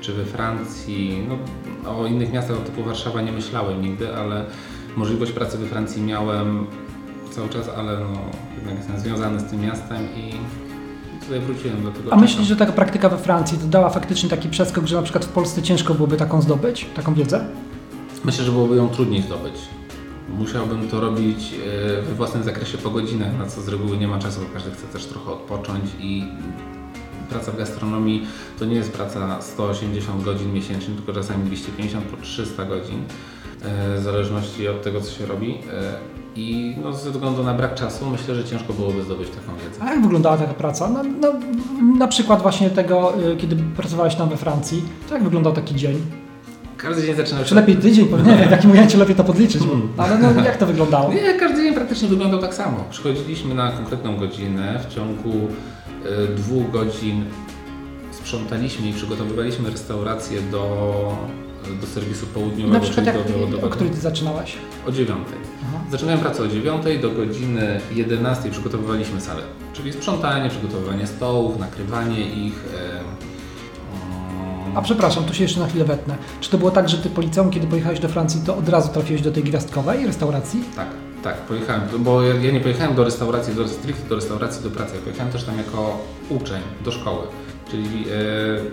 czy we Francji. No, o innych miastach typu Warszawa nie myślałem nigdy, ale możliwość pracy we Francji miałem cały czas, ale no, jednak jestem związany z tym miastem i tutaj wróciłem do tego. A myślisz, że taka praktyka we Francji to dała faktycznie taki przeskok, że na przykład w Polsce ciężko byłoby taką zdobyć, taką wiedzę? Myślę, że byłoby ją trudniej zdobyć. Musiałbym to robić e, we własnym zakresie po godzinach, na co z reguły nie ma czasu, bo każdy chce też trochę odpocząć i praca w gastronomii to nie jest praca 180 godzin miesięcznie, tylko czasami 250 po 300 godzin, e, w zależności od tego, co się robi. E, I no, ze względu na brak czasu myślę, że ciężko byłoby zdobyć taką wiedzę. A jak wyglądała taka praca? Na przykład właśnie tego, y, kiedy pracowałeś tam we Francji, to jak wyglądał taki dzień? Każdy dzień zaczyna Czy lepiej tydzień? Bo Nie wiem, w jakim momencie lepiej to podliczyć, Hmm. ale no, jak to wyglądało? Nie, każdy dzień praktycznie wyglądał tak samo. Przychodziliśmy na konkretną godzinę, w ciągu y, dwóch godzin sprzątaliśmy i przygotowywaliśmy restaurację do, do serwisu południowego, Na przykład czyli jak, do o lodowego. której ty zaczynałeś? O dziewiątej. Zaczynałem pracę o dziewiątej, do godziny 11 przygotowywaliśmy salę, czyli sprzątanie, przygotowywanie stołów, nakrywanie ich. A przepraszam, tu się jeszcze na chwilę wetnę. Czy to było tak, że ty po liceum, kiedy pojechałeś do Francji, to od razu trafiłeś do tej gwiazdkowej restauracji? Tak, tak, pojechałem, bo ja ja nie pojechałem do restauracji, do, stricte do restauracji, do pracy, ja pojechałem też tam jako uczeń do szkoły. Czyli e,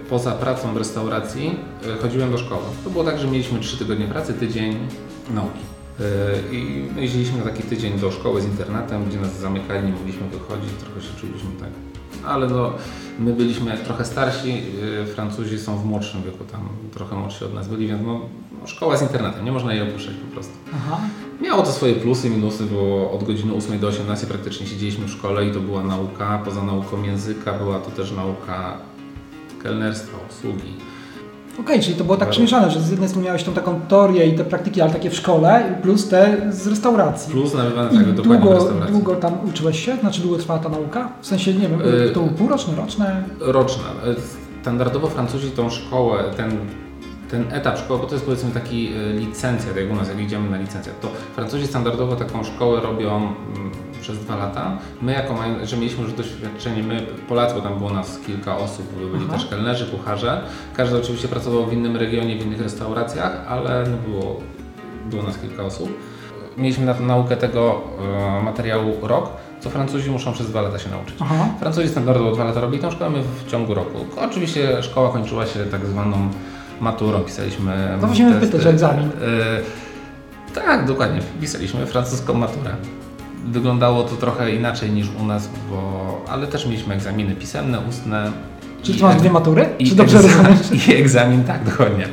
poza pracą w restauracji e, chodziłem do szkoły. To było tak, że mieliśmy 3 tygodnie pracy, tydzień nauki. E, I jeździliśmy na taki tydzień do szkoły z internatem, gdzie nas zamykali, nie mogliśmy wychodzić, trochę się czuliśmy tak. Ale no, my byliśmy trochę starsi, e, Francuzi są w młodszym wieku, tam trochę młodsi od nas byli, więc no, no, szkoła z internatem, nie można jej opuszczać po prostu. Aha. Miało to swoje plusy, minusy, bo od godziny 8 do 18 praktycznie siedzieliśmy w szkole i to była nauka. Poza nauką języka była to też nauka kelnerstwa, obsługi. Okej, czyli to było tak przemieszane, że z jednej strony miałeś tą taką teorię i te praktyki, ale takie w szkole, plus te z restauracji. Plus nabywane tak dokładnie długo, restauracji. długo tam uczyłeś się? Znaczy długo trwała ta nauka? W sensie, nie wiem, Y- to było półroczne, roczne? Roczne. Standardowo Francuzi tą szkołę, ten, ten etap szkoły, bo to jest powiedzmy taki y, licencjat, jak u nas, jak idziemy na licencjat, to Francuzi standardowo taką szkołę robią mm, przez dwa lata. My jako, że mieliśmy już doświadczenie, my Polacy, bo tam było nas kilka osób, byli Aha. też kelnerzy, kucharze. Każdy oczywiście pracował w innym regionie, w innych restauracjach, ale no było, było nas kilka osób. Mieliśmy na naukę tego e, materiału rok, co Francuzi muszą przez dwa lata się nauczyć. Aha. Francuzi standardowo dwa lata robili tą szkołę, my w ciągu roku. Oczywiście szkoła kończyła się tak zwaną maturą, pisaliśmy To testy. pytać, egzamin. E, tak, dokładnie, pisaliśmy francuską maturę. Wyglądało to trochę inaczej niż u nas, bo, ale też mieliśmy egzaminy pisemne, ustne. Czyli i ty masz dwie matury? i Czy dobrze egzamin? <laughs> I egzamin, tak, dokładnie.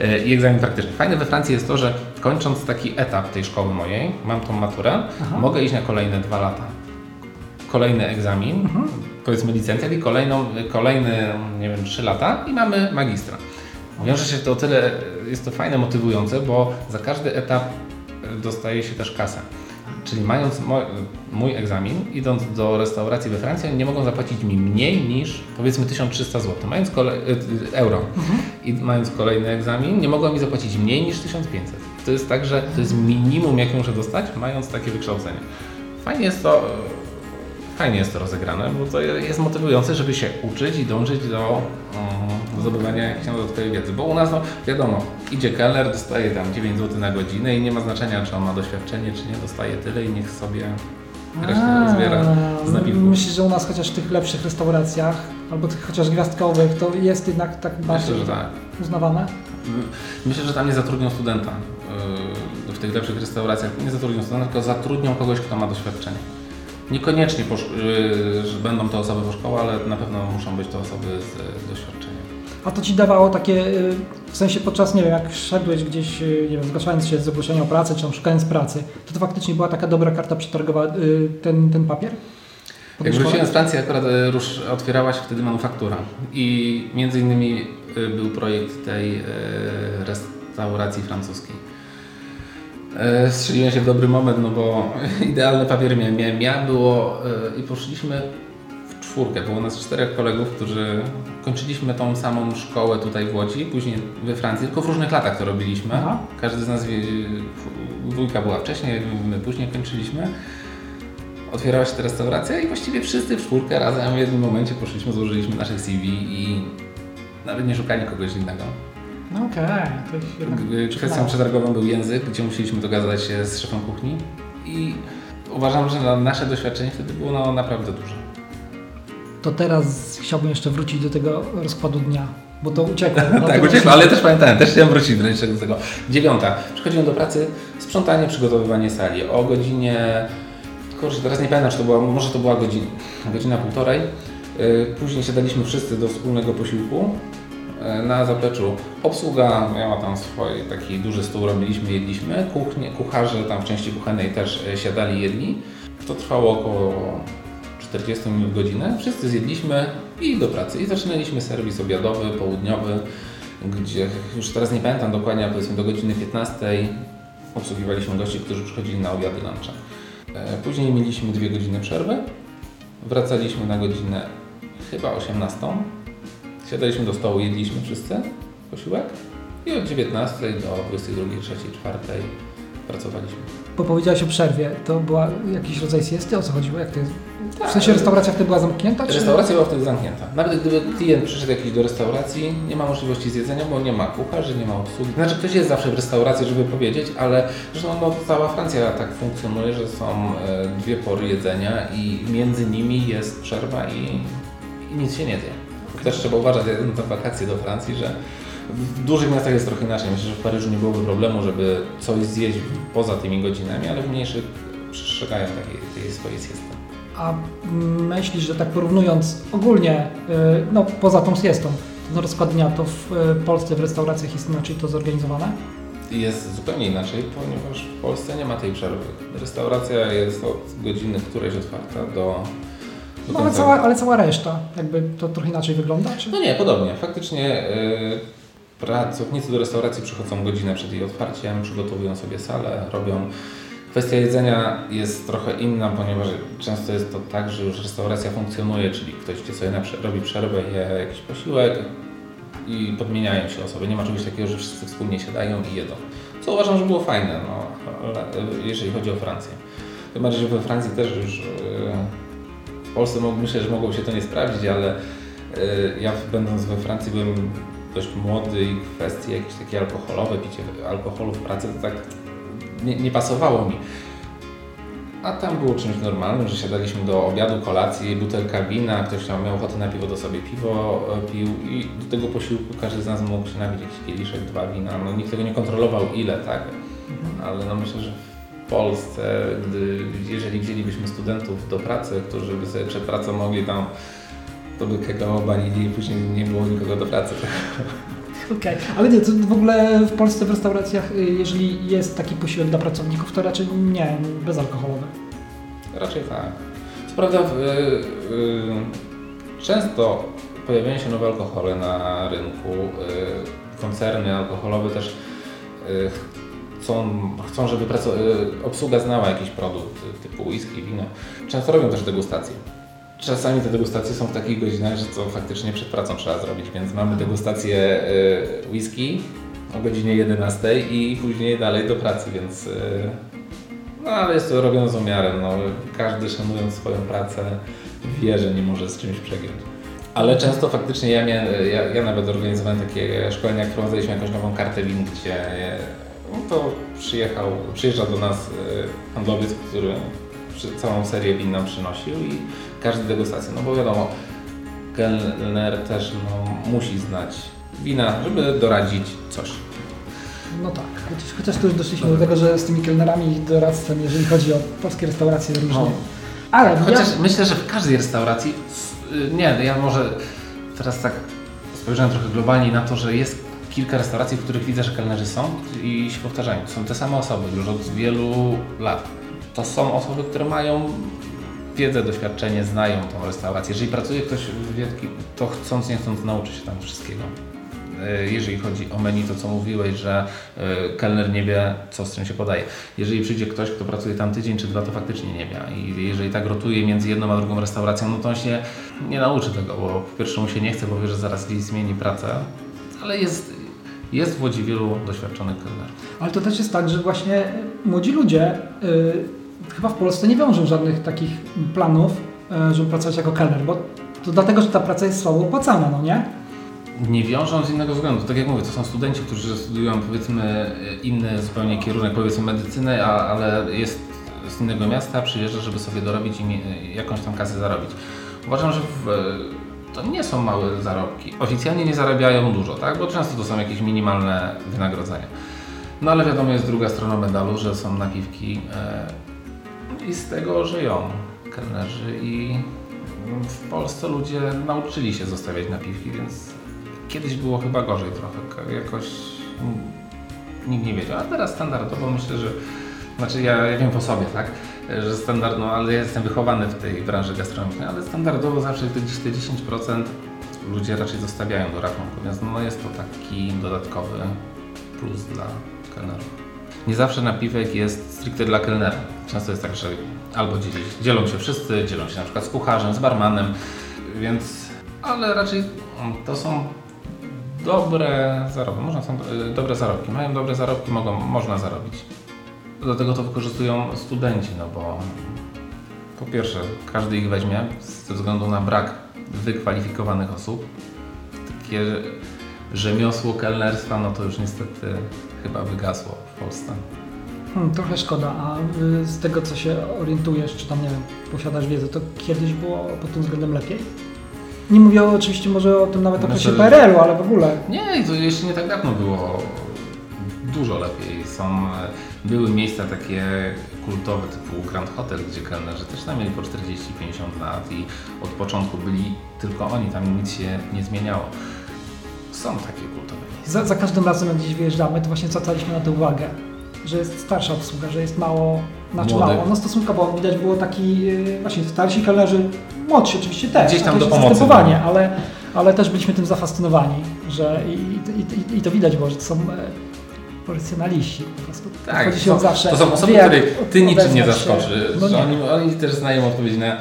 E, I egzamin praktyczny. Fajne we Francji jest to, że kończąc taki etap tej szkoły mojej, mam tą maturę, Aha. mogę iść na kolejne dwa lata. Kolejny egzamin, Mhm. powiedzmy licencjat i kolejną, kolejny, nie wiem, trzy lata i mamy magistra. Wiąże się to o tyle, jest to fajne, motywujące, bo za każdy etap dostaje się też kasę. Czyli mając mój egzamin, idąc do restauracji we Francji, oni nie mogą zapłacić mi mniej niż powiedzmy 1300 zł. Mając kole- e, euro i mając kolejny egzamin, nie mogą mi zapłacić mniej niż 1500. To jest tak, że to jest minimum, jakie muszę dostać, mając takie wykształcenie. Fajnie jest to, fajnie jest to rozegrane, bo to jest motywujące, żeby się uczyć i dążyć do, do zdobywania jakiejś tam dodatkowej wiedzy. Bo u nas, no, wiadomo, idzie kelner, dostaje tam 9 zł na godzinę i nie ma znaczenia, czy on ma doświadczenie, czy nie, dostaje tyle i niech sobie resztę rozbiera z napiwku. Myślisz, że u nas chociaż w tych lepszych restauracjach, albo tych chociaż gwiazdkowych, to jest jednak tak bardziej Myślę, że tak. uznawane? Myślę, że tam nie zatrudnią studenta yy, w tych lepszych restauracjach. Nie zatrudnią studenta, tylko zatrudnią kogoś, kto ma doświadczenie. Niekoniecznie sz- yy, że będą to osoby po szkole, ale na pewno muszą być to osoby z doświadczeniem. A to ci dawało takie, y, w sensie podczas, nie wiem, jak szedłeś gdzieś, y, nie wiem, zgłaszając się z ogłoszenia o pracę, czy tam szukając pracy, to to faktycznie była taka dobra karta przetargowa, y, ten, ten papier? Jak wróciłem z Francji, akurat rusz, otwierała się wtedy manufaktura i między innymi był projekt tej restauracji francuskiej. Strzeliłem się w dobry moment, no bo <laughs> idealne papiery miałem, miałem ja, było i poszliśmy czwórkę, było nas czterech kolegów, którzy kończyliśmy tą samą szkołę tutaj w Łodzi, później we Francji, tylko w różnych latach to robiliśmy. Aha. Każdy z nas, dwójka była wcześniej, my później kończyliśmy. Otwierała się ta restauracja i właściwie wszyscy w czwórkę razem w jednym momencie poszliśmy, złożyliśmy nasze CV i Nawet nie szukali kogoś innego. No okej, to jest jednak... G- Kwestią przetargową był język, gdzie musieliśmy dogadać się z szefem kuchni i uważam, że nasze doświadczenie wtedy było no, naprawdę duże. To teraz chciałbym jeszcze wrócić do tego rozkładu dnia, bo to uciekło. <laughs> Tak, uciekło, ale też pamiętałem, też chciałem wrócić do do tego. Dziewiąta. Przychodziłem do pracy, sprzątanie, przygotowywanie sali. O godzinie, kurczę, teraz nie pamiętam, czy to była, może to była godzina, godzina półtorej. Yy, Później siadaliśmy wszyscy do wspólnego posiłku. Yy, Na zapleczu obsługa miała tam swój taki duży stół, robiliśmy, jedliśmy. Kuchnie, kucharze tam w części kuchennej też yy, siadali, jedli. To trwało około 40 minut, godzinę. Wszyscy zjedliśmy i do pracy. I zaczynaliśmy serwis obiadowy, południowy, gdzie już teraz nie pamiętam dokładnie, ale powiedzmy do godziny 15 obsługiwaliśmy gości, którzy przychodzili na obiady luncha. E, Później mieliśmy dwie godziny przerwy. Wracaliśmy na godzinę chyba 18. Siadaliśmy do stołu, jedliśmy wszyscy posiłek i od 19 do 22, 3, 4 pracowaliśmy. Bo powiedziałeś o przerwie, to była jakiś rodzaj siesty? O co chodziło? Jak to jest? W Tak. sensie restauracja wtedy była zamknięta? Czy... Restauracja była wtedy zamknięta. Nawet gdyby klient przyszedł jakiś do restauracji, nie ma możliwości zjedzenia, bo nie ma kucharzy, nie ma obsługi. Znaczy ktoś jest zawsze w restauracji, żeby powiedzieć, ale zresztą no, cała Francja tak funkcjonuje, że są e, dwie pory jedzenia i między nimi jest przerwa i, i nic się nie zje. Też trzeba uważać na wakacje do Francji, że w dużych miastach jest trochę inaczej. Myślę, że w Paryżu nie byłoby problemu, żeby coś zjeść poza tymi godzinami, ale w mniejszych przestrzegają takiej, takiej swojej siesty. A myślisz, że tak porównując ogólnie, y, no poza tą siestą, ten rozkład dnia, to w y, Polsce w restauracjach jest inaczej to zorganizowane? Jest zupełnie inaczej, ponieważ w Polsce nie ma tej przerwy. Restauracja jest od godziny którejś otwarta do, No, ale, cała, ale cała reszta, jakby to trochę inaczej wygląda? Czy? No nie, podobnie. Faktycznie y, pracownicy do restauracji przychodzą godzinę przed jej otwarciem, przygotowują sobie salę, robią. Kwestia jedzenia jest trochę inna, ponieważ często jest to tak, że już restauracja funkcjonuje, czyli ktoś gdzie sobie robi przerwę, je jakiś posiłek i podmieniają się osoby. Nie ma czegoś takiego, że wszyscy wspólnie siadają i jedzą. Co uważam, że było fajne, no, y, jeżeli chodzi o Francję. Tym bardziej, że we Francji też już y, w Polsce myślę, że mogło się to nie sprawdzić, ale y, ja będąc we Francji byłem dość młody i kwestie jakieś takie alkoholowe, picie alkoholu w pracy to tak nie, nie pasowało mi. A tam było czymś normalnym, że siadaliśmy do obiadu, kolacji, butelka wina, ktoś tam miał ochotę na piwo, to sobie piwo e, pił i do tego posiłku każdy z nas mógł się napić jakiś kieliszek, dwa wina. No, nikt tego nie kontrolował ile, tak? Ale no myślę, że w Polsce, gdy, jeżeli wzięlibyśmy studentów do pracy, którzy by sobie przed pracą mogli tam to by kego obalili i później nie było nikogo do pracy. Okej, ale nie, to w ogóle w Polsce w restauracjach, y, jeżeli jest taki posiłek dla pracowników, to raczej nie, bezalkoholowy. Raczej tak. Co prawda w, y, y, często pojawiają się nowe alkohole na rynku. Y, koncerny alkoholowe też y, chcą, chcą żeby y, obsługa znała jakiś produkt typu whisky, wino. Często robią też degustacje. Czasami te degustacje są w takich godzinach, że to faktycznie przed pracą trzeba zrobić, więc mamy degustację y, whisky o godzinie 11 i później dalej do pracy, więc y, no ale jest to robione z umiarem. No. Każdy szanując swoją pracę wie, że nie może z czymś przegiąć. Ale często faktycznie ja, miałem, ja, ja nawet organizowałem takie szkolenia, jak prowadziliśmy jakąś nową kartę win, gdzie no to przyjechał, przyjeżdżał do nas handlowiec, który całą serię win nam przynosił i każdy degustację, no bo wiadomo, kelner też no, musi znać wina, żeby doradzić coś. No tak, chociaż, chociaż tu już doszliśmy do tego, że z tymi kelnerami i doradztwem, jeżeli chodzi o polskie restauracje różnie. No. Ale Chociaż ja, myślę, że w każdej restauracji, y, nie, ja może teraz tak spojrzałem trochę globalnie na to, że jest kilka restauracji, w których widzę, że kelnerzy są i się powtarzają. To są te same osoby już od wielu lat. To są osoby, które mają wiedzę, doświadczenie, znają tą restaurację. Jeżeli pracuje ktoś w wielkim, to chcąc nie chcąc nauczy się tam wszystkiego. Y, Jeżeli chodzi o menu, to co mówiłeś, że y, kelner nie wie, co z czym się podaje. Jeżeli przyjdzie ktoś, kto pracuje tam tydzień czy dwa, to faktycznie nie wie. I jeżeli tak rotuje między jedną a drugą restauracją, no to on się nie nauczy tego, bo po pierwsze mu się nie chce, bo wie, że zaraz gdzieś zmieni pracę. Ale jest, jest w Łodzi wielu doświadczonych kelnerów. ale to też jest tak, że właśnie młodzi ludzie y, chyba w Polsce nie wiążą żadnych takich planów, y, żeby pracować jako kelner, bo to dlatego, że ta praca jest słabo opłacana, no nie? nie wiążą z innego względu. Tak jak mówię, to są studenci, którzy studiują powiedzmy inny zupełnie kierunek, powiedzmy medycynę, a, ale jest z innego miasta, przyjeżdża, żeby sobie dorobić i jakąś tam kasę zarobić. Uważam, że w, to nie są małe zarobki. Oficjalnie nie zarabiają dużo, tak? Bo często to są jakieś minimalne wynagrodzenia. No ale wiadomo jest druga strona medalu, że są napiwki e, i z tego żyją kelnerzy i w Polsce ludzie nauczyli się zostawiać napiwki, więc kiedyś było chyba gorzej trochę, jakoś nikt nie wiedział, a teraz standardowo myślę, że znaczy ja, ja wiem po sobie, tak, że standard, no ale ja jestem wychowany w tej branży gastronomicznej, ale standardowo zawsze te te 10% ludzie raczej zostawiają do rachunku, więc no jest to taki dodatkowy plus dla kelnerów. Nie zawsze napiwek jest stricte dla kelnera. Często jest tak, że albo dzieli, dzielą się wszyscy, dzielą się na przykład z kucharzem, z barmanem, więc, ale raczej mm, to są dobre zarobki, można są y, dobre zarobki, mają dobre zarobki, mogą, można zarobić. Do tego to wykorzystują studenci, no bo po pierwsze każdy ich weźmie ze względu na brak wykwalifikowanych osób. Takie rzemiosło kelnerstwa, no to już niestety chyba wygasło w Polsce. Hmm, trochę szkoda, a y, z tego co się orientujesz, czy tam nie wiem, posiadasz wiedzę, to kiedyś było pod tym względem lepiej? Nie mówię oczywiście może o tym nawet okresie Myślę, że- PRL-u, ale w ogóle. Nie, to jeszcze nie tak dawno było dużo lepiej. Są, e, były miejsca takie kultowe typu Grand Hotel, gdzie kelnerzy też tam mieli po 40-50 lat i od początku byli tylko oni, tam nic się nie zmieniało. Są takie miejsca. Za, za każdym razem jak gdzieś wyjeżdżamy, to właśnie zwracaliśmy na to uwagę, że jest starsza obsługa, że jest mało, znaczy Młodych. mało, no stosunkowo widać było taki y, właśnie starsi kelnerzy, młodsi oczywiście też, Gdzieś tam do pomocy byli. ale, ale też byliśmy tym zafascynowani, że i, i, i, i to widać było, że to są e, profesjonaliści po prostu. Tak, to się są, zawsze. to są osoby, wie, których ty niczym nie odezwać się. zaskoczy. No nie. oni, oni też znają odpowiedzi na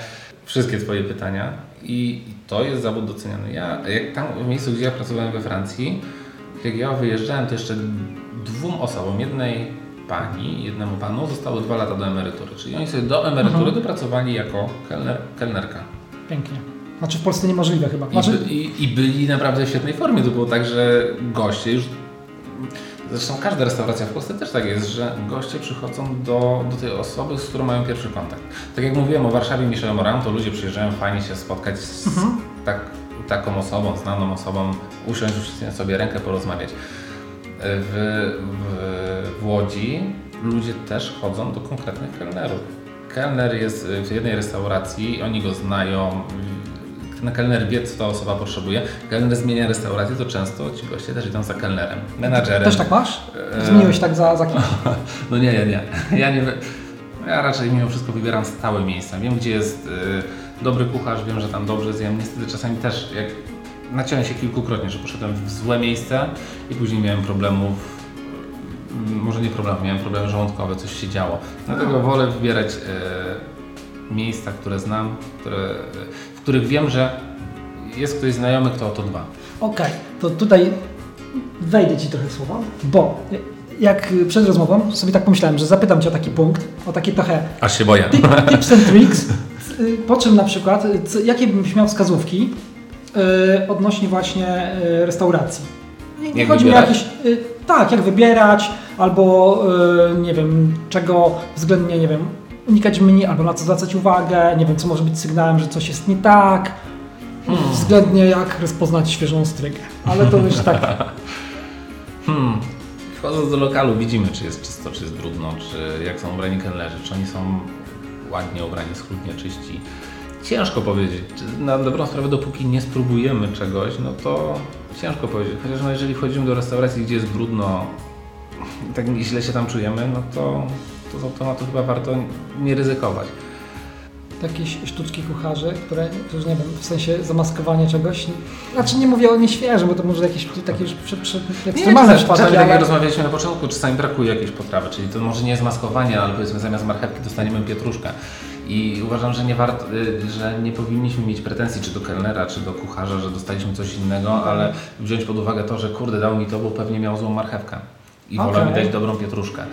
wszystkie Twoje pytania i i to jest zawód doceniany. Ja, jak tam w miejscu, gdzie ja pracowałem we Francji, jak ja wyjeżdżałem, to jeszcze dwóm osobom, jednej pani, jednemu panu zostało dwa lata do emerytury. Czyli oni sobie do emerytury Mhm. dopracowali jako kelner, kelnerka. Pięknie. Znaczy w Polsce niemożliwe chyba. I, Znaczy, by, i, I byli naprawdę w świetnej formie. To było tak, że goście już. Zresztą każda restauracja w Polsce też tak jest, że goście przychodzą do, do tej osoby, z którą mają pierwszy kontakt. Tak jak mówiłem o Warszawie Michel Moran, to ludzie przyjeżdżają fajnie się spotkać z Mhm. tak, taką osobą, znaną osobą, usiąść sobie rękę, porozmawiać. W, w, w Łodzi ludzie też chodzą do konkretnych kelnerów. Kelner jest w jednej restauracji, oni go znają, ten kelner wie, co ta osoba potrzebuje. Kelner zmienia restaurację, to często ci goście też idą za kelnerem, menadżerem. też tak masz? E, Zmieniłeś tak za, za kimś? <laughs> No nie, nie, nie. Ja, nie. ja raczej mimo wszystko wybieram stałe miejsca. Wiem, gdzie jest y, dobry kucharz, wiem, że tam dobrze zjem. Niestety czasami też, jak naciąłem się kilkukrotnie, że poszedłem w złe miejsce i później miałem problemów, y, może nie problemów, miałem problemy żołądkowe, coś się działo. Dlatego wolę wybierać y, miejsca, które znam, które, y, w których wiem, że jest ktoś znajomy, kto o to dba. Okej, to tutaj wejdę Ci trochę w słowo, bo jak przed rozmową sobie tak pomyślałem, że zapytam Cię o taki punkt, o takie trochę Aż się boję. tip, tips and tricks, y, po czym na przykład, y, co, jakie byś miał wskazówki y, odnośnie właśnie y, restauracji? Nie, nie chodzi mi o jakieś, y, tak, jak wybierać, albo y, nie wiem, czego względnie, nie wiem, unikać menu, albo na co zwracać uwagę, nie wiem, co może być sygnałem, że coś jest nie tak, Hmm. względnie jak rozpoznać świeżą strygę. Ale to już tak, <laughs> Hmm. Wchodząc do lokalu widzimy, czy jest czysto, czy jest brudno, czy jak są ubrani kelnerzy, czy oni są ładnie ubrani, schludnie czyści. Ciężko powiedzieć. Na dobrą sprawę, dopóki nie spróbujemy czegoś, no to ciężko powiedzieć. Chociaż no, jeżeli wchodzimy do restauracji, gdzie jest brudno, tak źle się tam czujemy, no to, to z automatu chyba warto nie ryzykować. Jakieś sztuczki kucharzy, które, już nie wiem, w sensie zamaskowanie czegoś. Znaczy nie mówię o nieświeżym, bo to może jakieś takie już przy, przy, ekstremalne przypadki, czasami tak jak rozmawialiśmy na początku, czasami brakuje jakiejś potrawy, czyli to może nie jest maskowanie, ale powiedzmy zamiast marchewki dostaniemy pietruszkę. I uważam, że nie, warto, y, że nie powinniśmy mieć pretensji czy do kelnera, czy do kucharza, że dostaliśmy coś innego, ale wziąć pod uwagę to, że kurde, dał mi to, bo pewnie miał złą marchewkę. I wolę mi dać dobrą pietruszkę.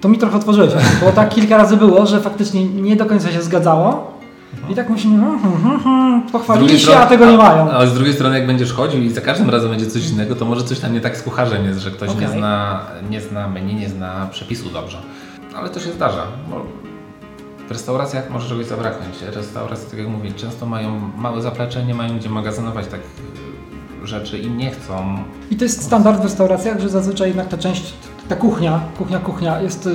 To mi trochę otworzyłeś, bo tak kilka razy było, że faktycznie nie do końca się zgadzało, I tak myślimy, hmm, hmm, hmm, hmm, pochwalili się, strony- a tego nie mają. A, a z drugiej strony, jak będziesz chodził i za każdym razem będzie coś innego, to może coś tam nie tak z kucharzem jest, że ktoś nie, Okej. zna, nie zna menu, nie zna przepisu dobrze. Ale to się zdarza. W restauracjach może czegoś zabraknąć. Restauracje, tak jak mówię, często mają małe zaplecze, nie mają gdzie magazynować tak rzeczy i nie chcą. I to jest standard w restauracjach, że zazwyczaj jednak ta część, ta kuchnia, kuchnia, kuchnia jest y,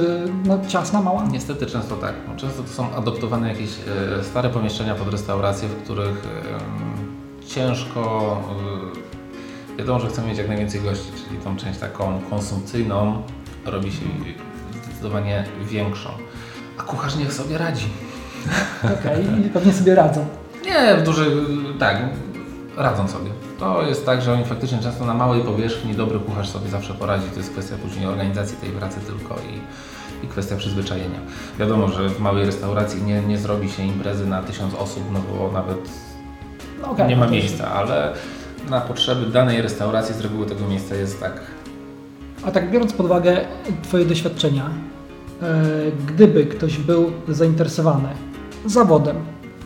no, ciasna, mała. Niestety często tak. No, Często to są adoptowane jakieś e, stare pomieszczenia pod restauracje, w których em, ciężko. Wiadomo, że chcemy mieć jak najwięcej gości, czyli tą część taką konsumpcyjną robi się zdecydowanie większą. A kucharz niech sobie radzi. Okej, i pewnie sobie radzą. Nie, w dużej. Tak, radzą sobie. To jest tak, że oni faktycznie często na małej powierzchni dobry kucharz sobie zawsze poradzi. To jest kwestia później organizacji tej pracy tylko i, i kwestia przyzwyczajenia. Wiadomo, że w małej restauracji nie, nie zrobi się imprezy na tysiąc osób, no bo nawet No, okej, nie ma no miejsca, ale na potrzeby danej restauracji z reguły tego miejsca jest tak. A tak biorąc pod uwagę Twoje doświadczenia, e, gdyby ktoś był zainteresowany zawodem,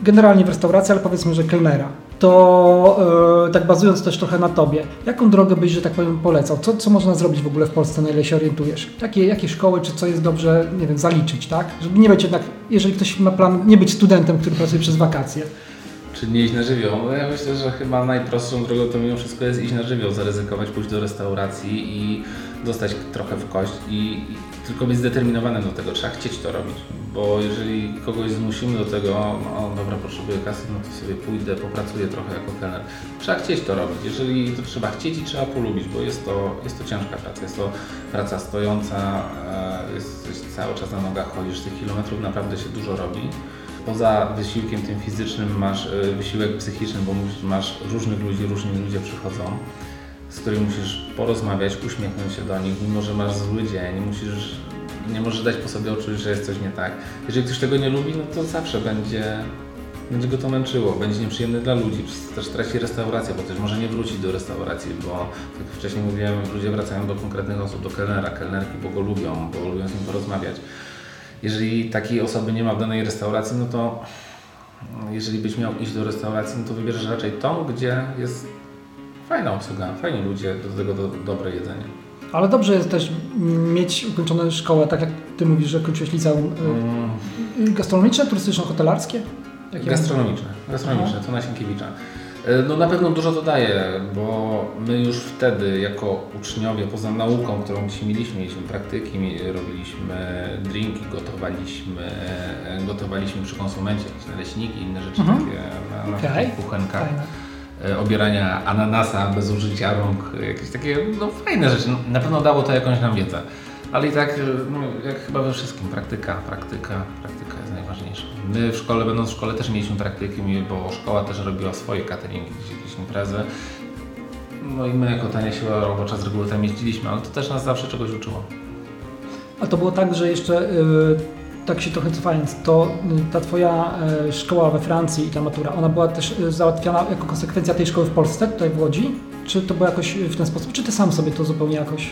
generalnie w restauracji, ale powiedzmy, że kelnera, to e, tak bazując też trochę na Tobie, jaką drogę byś, że tak powiem, polecał? Co, co można zrobić w ogóle w Polsce, na ile się orientujesz? Jakie, jakie szkoły, czy co jest dobrze, nie wiem, zaliczyć, tak? Żeby nie być jednak, jeżeli ktoś ma plan nie być studentem, który pracuje przez wakacje. Czy nie iść na żywioł? No ja myślę, że chyba najprostszą drogą to mimo wszystko jest iść na żywioł, zaryzykować, pójść do restauracji i dostać trochę w kość i, i tylko być zdeterminowanym do tego. Trzeba chcieć to robić, bo jeżeli kogoś zmusimy do tego, no dobra, potrzebuję kasy, no to sobie pójdę, popracuję trochę jako kelner. Trzeba chcieć to robić. Jeżeli to trzeba chcieć i trzeba polubić, bo jest to, jest to ciężka praca, jest to praca stojąca, e, jesteś cały czas na nogach, chodzisz tych kilometrów, naprawdę się dużo robi. Poza wysiłkiem tym fizycznym masz y, wysiłek psychiczny, bo masz różnych ludzi, różni ludzie przychodzą, z którymi musisz porozmawiać, uśmiechnąć się do nich, mimo że masz zły dzień, musisz, nie możesz dać po sobie odczuć, że jest coś nie tak. Jeżeli ktoś tego nie lubi, no to zawsze będzie, będzie go to męczyło, będzie nieprzyjemny dla ludzi, też traci restaurację, bo też może nie wrócić do restauracji, bo tak jak wcześniej mówiłem, ludzie wracają do konkretnych osób, do kelnera, kelnerki, bo go lubią, bo lubią z nim porozmawiać. Jeżeli takiej osoby nie ma w danej restauracji, no to jeżeli byś miał iść do restauracji, no to wybierzesz raczej tą, gdzie jest fajna obsługa, fajni ludzie, do tego do, dobre jedzenie. Ale dobrze jest też mm, mieć ukończone szkołę, tak jak Ty mówisz, że kończyłeś liceum y, gastronomiczne, turystyczno-hotelarskie? Jakie Gastronomiczne, gastronomiczne, to na Sienkiewicza. E, No na pewno dużo to daje, bo my już wtedy jako uczniowie, poza nauką, którą gdzieś mieliśmy, mieliśmy praktyki, robiliśmy drinki, gotowaliśmy, gotowaliśmy przy konsumencie jakieś naleśniki, inne rzeczy Mhm. takie na, na takich kuchenkach. Fajne. E, obierania ananasa bez użycia rąk, jakieś takie no, fajne rzeczy. No, Na pewno dało to jakąś nam wiedzę. Ale i tak, e, no, jak chyba we wszystkim, praktyka, praktyka, praktyka jest najważniejsza. My w szkole, będąc w szkole też mieliśmy praktyki, bo szkoła też robiła swoje cateringi, jakieś, imprezy. No i my jako tania siła robocza z reguły tam jeździliśmy, ale to też nas zawsze czegoś uczyło. A to było tak, że jeszcze y, tak się trochę cofając, to y, ta Twoja y, szkoła we Francji i ta matura, ona była też y, załatwiana jako konsekwencja tej szkoły w Polsce, tutaj w Łodzi? Czy to było jakoś w ten sposób, czy Ty sam sobie to zupełnie jakoś...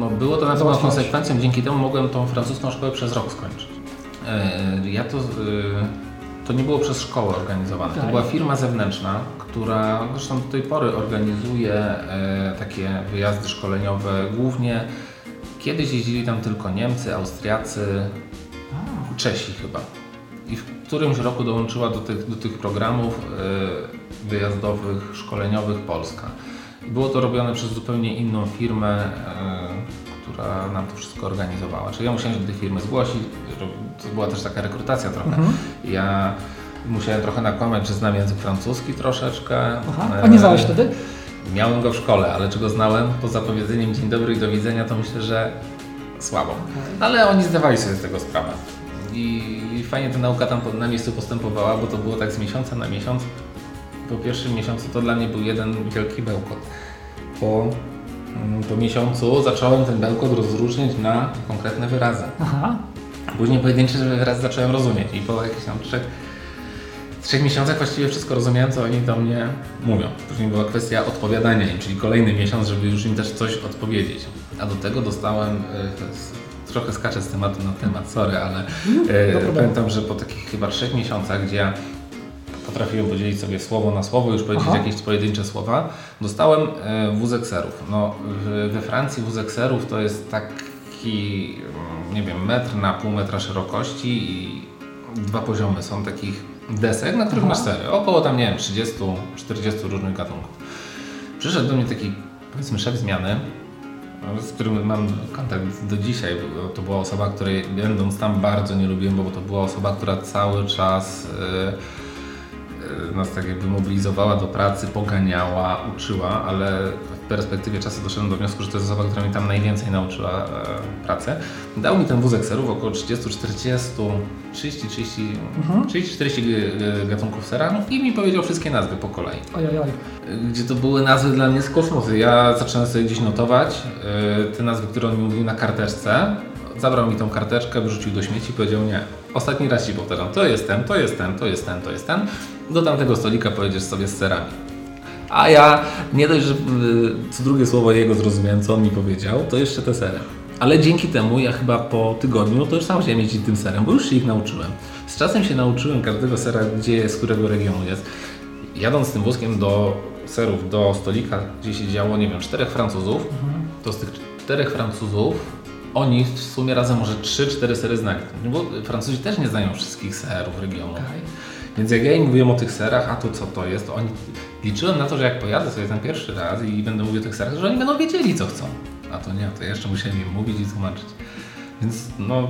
No, było to na pewno konsekwencją, dzięki temu mogłem tą francuską szkołę przez rok skończyć. E, Ja to, e, to nie było przez szkołę organizowane, to Tak. była firma zewnętrzna, która zresztą do tej pory organizuje e, takie wyjazdy szkoleniowe, głównie kiedyś jeździli tam tylko Niemcy, Austriacy, Czesi chyba. I w którymś roku dołączyła do tych, do tych programów e, wyjazdowych, szkoleniowych Polska. I było to robione przez zupełnie inną firmę, e, która nam to wszystko organizowała. Czyli ja musiałem się do tej firmy zgłosić, to była też taka rekrutacja trochę. Mhm. Ja musiałem trochę nakłamać, że znam język francuski troszeczkę. Aha. E, A nie znałeś wtedy? Miałem go w szkole, ale czy go znałem poza powiedzeniem dzień dobry i do widzenia, to myślę, że słabo. Ale oni zdawali sobie z tego sprawę. I, I fajnie ta nauka tam na miejscu postępowała, bo to było tak z miesiąca na miesiąc. Po pierwszym miesiącu to dla mnie był jeden wielki bełkot. Po, mm, po miesiącu zacząłem ten bełkot rozróżniać na konkretne wyrazy. Aha. Później pojedyncze wyrazy zacząłem rozumieć i po jakichś tam trzech, trzech miesiącach właściwie wszystko rozumiałem, co oni do mnie mówią. Później była kwestia odpowiadania im, czyli kolejny miesiąc, żeby już im też coś odpowiedzieć. A do tego dostałem z- trochę skaczę z tematu na temat, sorry, ale no e, problemu. pamiętam, że po takich chyba trzech miesiącach, gdzie ja potrafiłem podzielić sobie słowo na słowo, już powiedzieć Aha. jakieś pojedyncze słowa, dostałem e, wózek serów. No, we Francji wózek serów to jest taki, mm, nie wiem, metr na pół metra szerokości i dwa poziomy są takich desek, na których Aha. masz sery. Około tam, nie wiem, 30-40 różnych gatunków. Przyszedł do mnie taki, powiedzmy, szef zmiany, z którym mam kontakt do dzisiaj. bo To była osoba, której będąc tam bardzo nie lubiłem, bo to była osoba, która cały czas e, e, nas tak jakby mobilizowała do pracy, poganiała, uczyła, ale perspektywie czasu doszedłem do wniosku, że to jest osoba, która mi tam najwięcej nauczyła e, pracę. Dał mi ten wózek serów, około 30, 40, 30, 30, Mhm. 30 40 e, gatunków sera no i mi powiedział wszystkie nazwy po kolei Oj, oj, oj. gdzie to były nazwy dla mnie z kosmosu. Ja zacząłem sobie gdzieś notować yy, te nazwy, które on mi mówił na karteczce. Zabrał mi tą karteczkę, wyrzucił do śmieci i powiedział nie. Ostatni raz Ci powtarzam, to jest ten, to jest ten, to jest ten, to jest ten. Do tamtego stolika pojedziesz sobie z serami. A ja nie dość, że yy, co drugie słowo jego zrozumiałem, co on mi powiedział, to jeszcze te sery. Ale dzięki temu ja chyba po tygodniu to już sam chciałem jeździć tym serem, bo już się ich nauczyłem. Z czasem się nauczyłem każdego sera, gdzie jest, z którego regionu jest. Jadąc tym wózkiem do serów, do stolika, gdzie się działo, nie wiem, czterech Francuzów, to z tych czterech Francuzów oni w sumie razem może 3-4 sery znali. No Bo Francuzi też nie znają wszystkich serów regionu. Więc jak ja im mówiłem o tych serach, a tu co to jest, to oni liczyłem na to, że jak pojadę sobie ten pierwszy raz i będę mówił o tych serach, że oni będą wiedzieli co chcą. A to nie, to jeszcze musiałem im mówić i tłumaczyć. Więc no,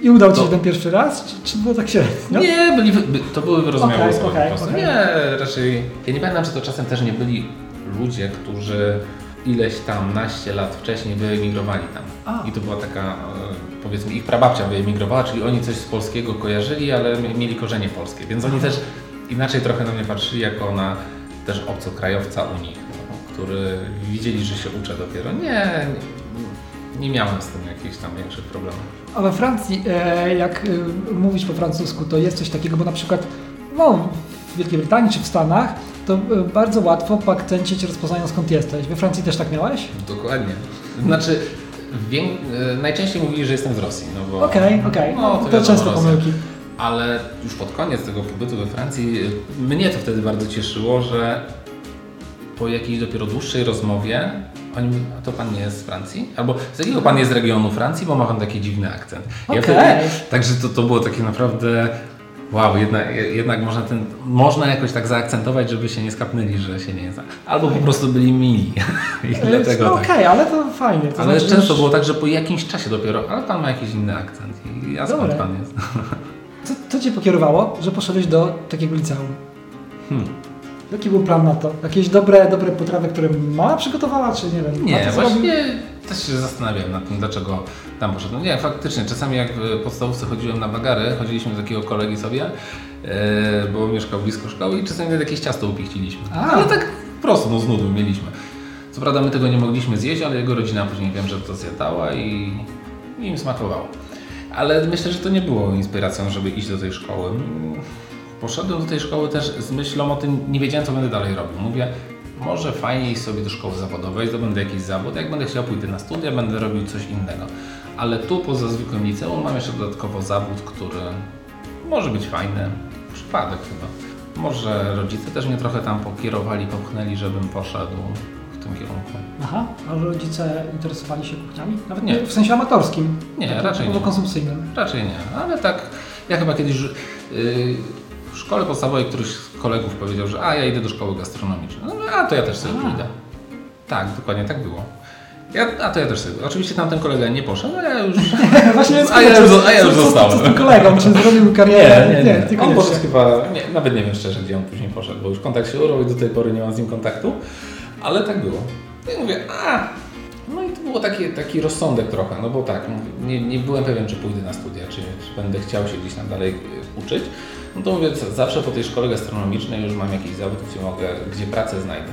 I udał Ci To- się ten pierwszy raz? Czy, czy było tak średnio? nie, byli, by, to były wyrozumiałe Okej, osoby prostu. okej. Nie, raczej. Ja nie pamiętam, czy to czasem też nie byli ludzie, którzy ileś tam naście lat wcześniej wyemigrowali tam. A. I to była taka, e, powiedzmy, ich prababcia wyemigrowała, czyli oni coś z polskiego kojarzyli, ale mi- mieli korzenie polskie, więc oni też inaczej trochę na mnie patrzyli jako na też obcokrajowca u nich, no, który widzieli, że się uczę dopiero. Nie, nie, miałem z tym jakichś tam większych problemów. A we Francji, e, jak e, mówisz po francusku, to jest coś takiego, bo na przykład no, w Wielkiej Brytanii czy w Stanach, to e, bardzo łatwo po akcencie Cię rozpoznają skąd jesteś. We Francji też tak miałeś? Dokładnie. Znaczy, najczęściej mówili, że jestem z Rosji. No bo, Okej, okej. No, No, to, to często pomyłki. Ale już pod koniec tego pobytu we Francji e, mnie to wtedy bardzo cieszyło, że po jakiejś dopiero dłuższej rozmowie oni mówią, a to pan nie jest z Francji? Albo z jakiego pan jest z regionu Francji, bo ma pan taki dziwny akcent. Okej. wtedy, także to, to było takie naprawdę wow, jednak, jednak można, ten, można jakoś tak zaakcentować, żeby się nie skapnęli, że się nie zna. Albo po prostu byli mili. <laughs> Dlatego no tak. okej, ale to fajnie. To Ale znaczy, często że- było tak, że po jakimś czasie dopiero, ale pan ma jakiś inny akcent. I ja skąd pan jest? <laughs> Co, Cię pokierowało, że poszedłeś do takiego liceum? Hmm. Jaki był plan na to? Jakieś dobre, dobre potrawy, które mama przygotowała, czy nie wiem? Nie, właśnie też się zastanawiam nad tym, dlaczego tam poszedłem. Nie, faktycznie, czasami jak w podstawówce chodziłem na wagary, chodziliśmy do takiego kolegi sobie, e, bo mieszkał blisko szkoły i czasami nawet jakieś ciasto upichciliśmy. A. Ale tak po prostu, no z nudu mieliśmy. Co prawda my tego nie mogliśmy zjeść, ale jego rodzina później wiem, że to zjadała i, i im smakowało. Ale myślę, że to nie było inspiracją, żeby iść do tej szkoły. Poszedłem do tej szkoły też z myślą o tym, nie wiedziałem co będę dalej robił. Mówię, może fajnie iść sobie do szkoły zawodowej, zdobędę jakiś zawód, jak będę chciał pójdę na studia, będę robił coś innego. Ale tu poza zwykłym liceum mam jeszcze dodatkowo zawód, który może być fajny. Przypadek chyba. Może rodzice też mnie trochę tam pokierowali, popchnęli, żebym poszedł w tym kierunku. Aha, a rodzice interesowali się kuchniami? Nawet Nie. nie. w sensie amatorskim? Nie, Takim raczej nie. konsumpcyjnym. Raczej nie, ale tak, ja chyba kiedyś yy, w szkole podstawowej któryś z kolegów powiedział, że a ja idę do szkoły gastronomicznej. No a to ja też sobie pójdę. Tak, dokładnie tak było. Ja, a to ja też sobie. Oczywiście tamten kolega nie poszedł, ale ja już. Właśnie A ja już- a ja już zostałem. Z tym kolegą? Czy zrobił karierę? Nie, tylko On nie. poszedł chyba, nie, nawet nie wiem szczerze, gdzie on później poszedł, bo już kontakt się urwał i do tej pory nie mam z nim kontaktu, ale tak było. I mówię, a, no i to było taki, taki rozsądek trochę, no bo tak, mówię, nie, nie byłem pewien, czy pójdę na studia, czy, czy będę chciał się gdzieś tam dalej y, uczyć. No to mówię, co, zawsze po tej szkole gastronomicznej już mam jakiś zawód, gdzie mogę, gdzie pracę znajdę.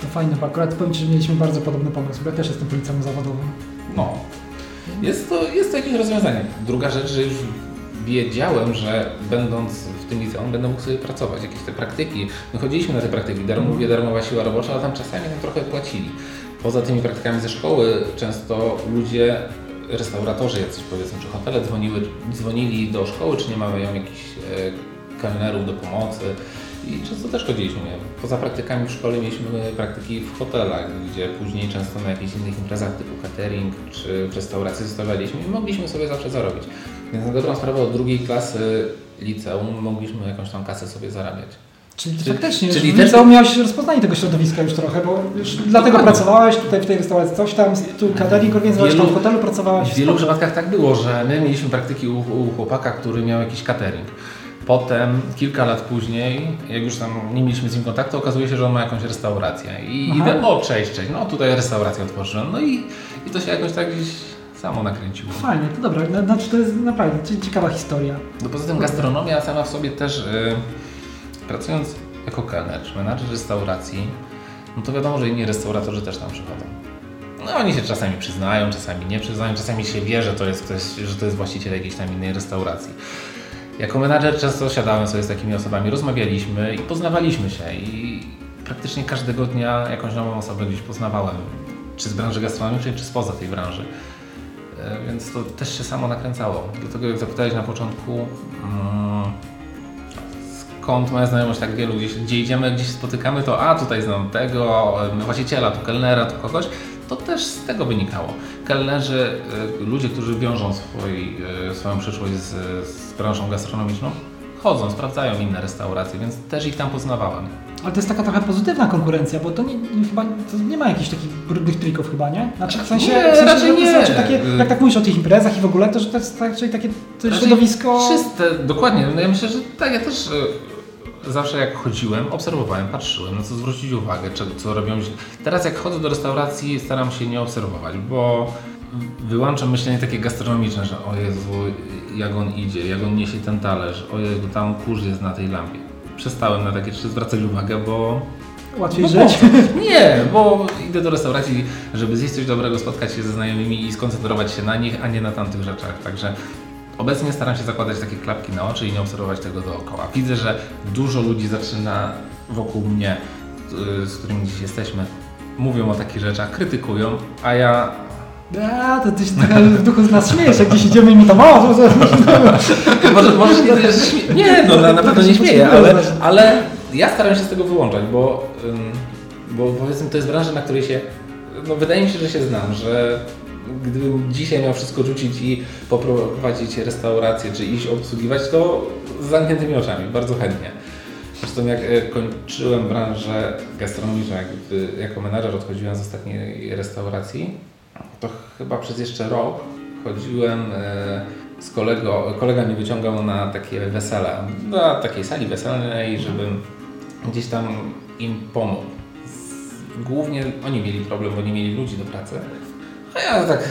To fajne, bo akurat powiem Ci, że mieliśmy bardzo podobny pomysł, bo ja też jestem policją zawodowym. No. Jest to, jest to jakieś rozwiązanie. Druga rzecz, że już wiedziałem, że będąc w tym liceum będę mógł sobie pracować, jakieś te praktyki. My chodziliśmy na te praktyki, darmo, mówię darmowa siła robocza, ale tam czasami nam trochę płacili. Poza tymi praktykami ze szkoły często ludzie restauratorzy jacyś powiedzmy, czy hotele dzwoniły, dzwonili do szkoły, czy nie mamy jakichś e, kelnerów do pomocy. I często też chodziliśmy, nie? Poza praktykami w szkole mieliśmy praktyki w hotelach, gdzie później często na jakichś innych imprezach typu catering czy w restauracji zostawialiśmy i mogliśmy sobie zawsze zarobić. Więc na dobrą sprawę od drugiej klasy liceum mogliśmy jakąś tam kasę sobie zarabiać. Czyli, Czyli- faktycznie, czyli też- też... miałeś rozpoznanie tego środowiska już trochę, bo już dlatego pracowałeś tutaj w tej restauracji, coś tam, tu catering organizowałeś, tam w hotelu pracowałeś. W wielu przypadkach tak było, że my mieliśmy praktyki u, u chłopaka, który miał jakiś catering. Potem, kilka lat później, jak już tam nie mieliśmy z nim kontaktu, okazuje się, że on ma jakąś restaurację. I Aha. idę, o cześć, cześć, no tutaj restaurację otworzyłem. No i, i to się jakoś tak gdzieś samo nakręciło. Fajnie, to dobra, znaczy to jest naprawdę cie- ciekawa historia. No poza tym gastronomia sama w sobie też, y, pracując jako kelner czy menadżer restauracji, no to wiadomo, że inni restauratorzy też tam przychodzą. No oni się czasami przyznają, czasami nie przyznają, czasami się wie, że to jest ktoś, że to jest właściciel jakiejś tam innej restauracji. Jako menadżer często siadałem sobie z takimi osobami, rozmawialiśmy i poznawaliśmy się i praktycznie każdego dnia jakąś nową osobę gdzieś poznawałem, czy z branży gastronomicznej, czy spoza tej branży. E, Więc to też się samo nakręcało. Dlatego jak zapytałeś na początku, mm, skąd moja znajomość tak wielu, gdzieś, gdzie idziemy, gdzieś się spotykamy, to a tutaj znam tego, e, właściciela, tu kelnera, tu kogoś, to też z tego wynikało. Kelnerzy, e, ludzie, którzy wiążą swój, e, swoją przyszłość z, z branżą gastronomiczną, chodzą, sprawdzają inne restauracje, więc też ich tam poznawałem. Ale to jest taka trochę pozytywna konkurencja, bo to nie, nie, chyba to nie ma jakichś takich brudnych trików chyba, nie? Znaczy w sensie, Nie, w sensie raczej nie. Znaczy takie, jak tak mówisz o tych imprezach i w ogóle, to że to jest raczej takie to środowisko... Czyste, dokładnie. No ja myślę, że tak, ja też zawsze jak chodziłem, obserwowałem, patrzyłem, na co zwrócić uwagę, czy, co robią. Teraz jak chodzę do restauracji, staram się nie obserwować, bo wyłączam myślenie takie gastronomiczne, że o Jezu, jak on idzie, jak on niesie ten talerz, o Jezu, tam kurz jest na tej lampie. Przestałem na takie rzeczy zwracać uwagę, bo Łatwiej no żyć. po- <laughs> Nie, bo idę do restauracji, żeby zjeść coś dobrego, spotkać się ze znajomymi i skoncentrować się na nich, a nie na tamtych rzeczach. Także obecnie staram się zakładać takie klapki na oczy i nie obserwować tego dookoła. Widzę, że dużo ludzi zaczyna wokół mnie, y, z którymi dziś jesteśmy, mówią o takich rzeczach, krytykują, a ja A, to ty się trochę w duchu z nas śmiejesz, jak gdzieś idziemy i mi tam, o, może, może nie, że śmie- nie, no na, na pewno nie śmieję, ale, ale ja staram się z tego wyłączać, bo, bo powiedzmy to jest branża, na której się, no wydaje mi się, że się znam, że gdybym dzisiaj miał wszystko rzucić i poprowadzić restaurację, czy iść obsługiwać, to z zamkniętymi oczami, bardzo chętnie. Zresztą jak e, kończyłem branżę gastronomiczną, jak, jako menadżer odchodziłem z ostatniej restauracji, to chyba przez jeszcze rok chodziłem e, z kolego, kolega mnie wyciągał na takie wesele, na takiej sali weselnej, żebym gdzieś tam im pomógł. Głównie oni mieli problem, bo nie mieli ludzi do pracy. A ja tak,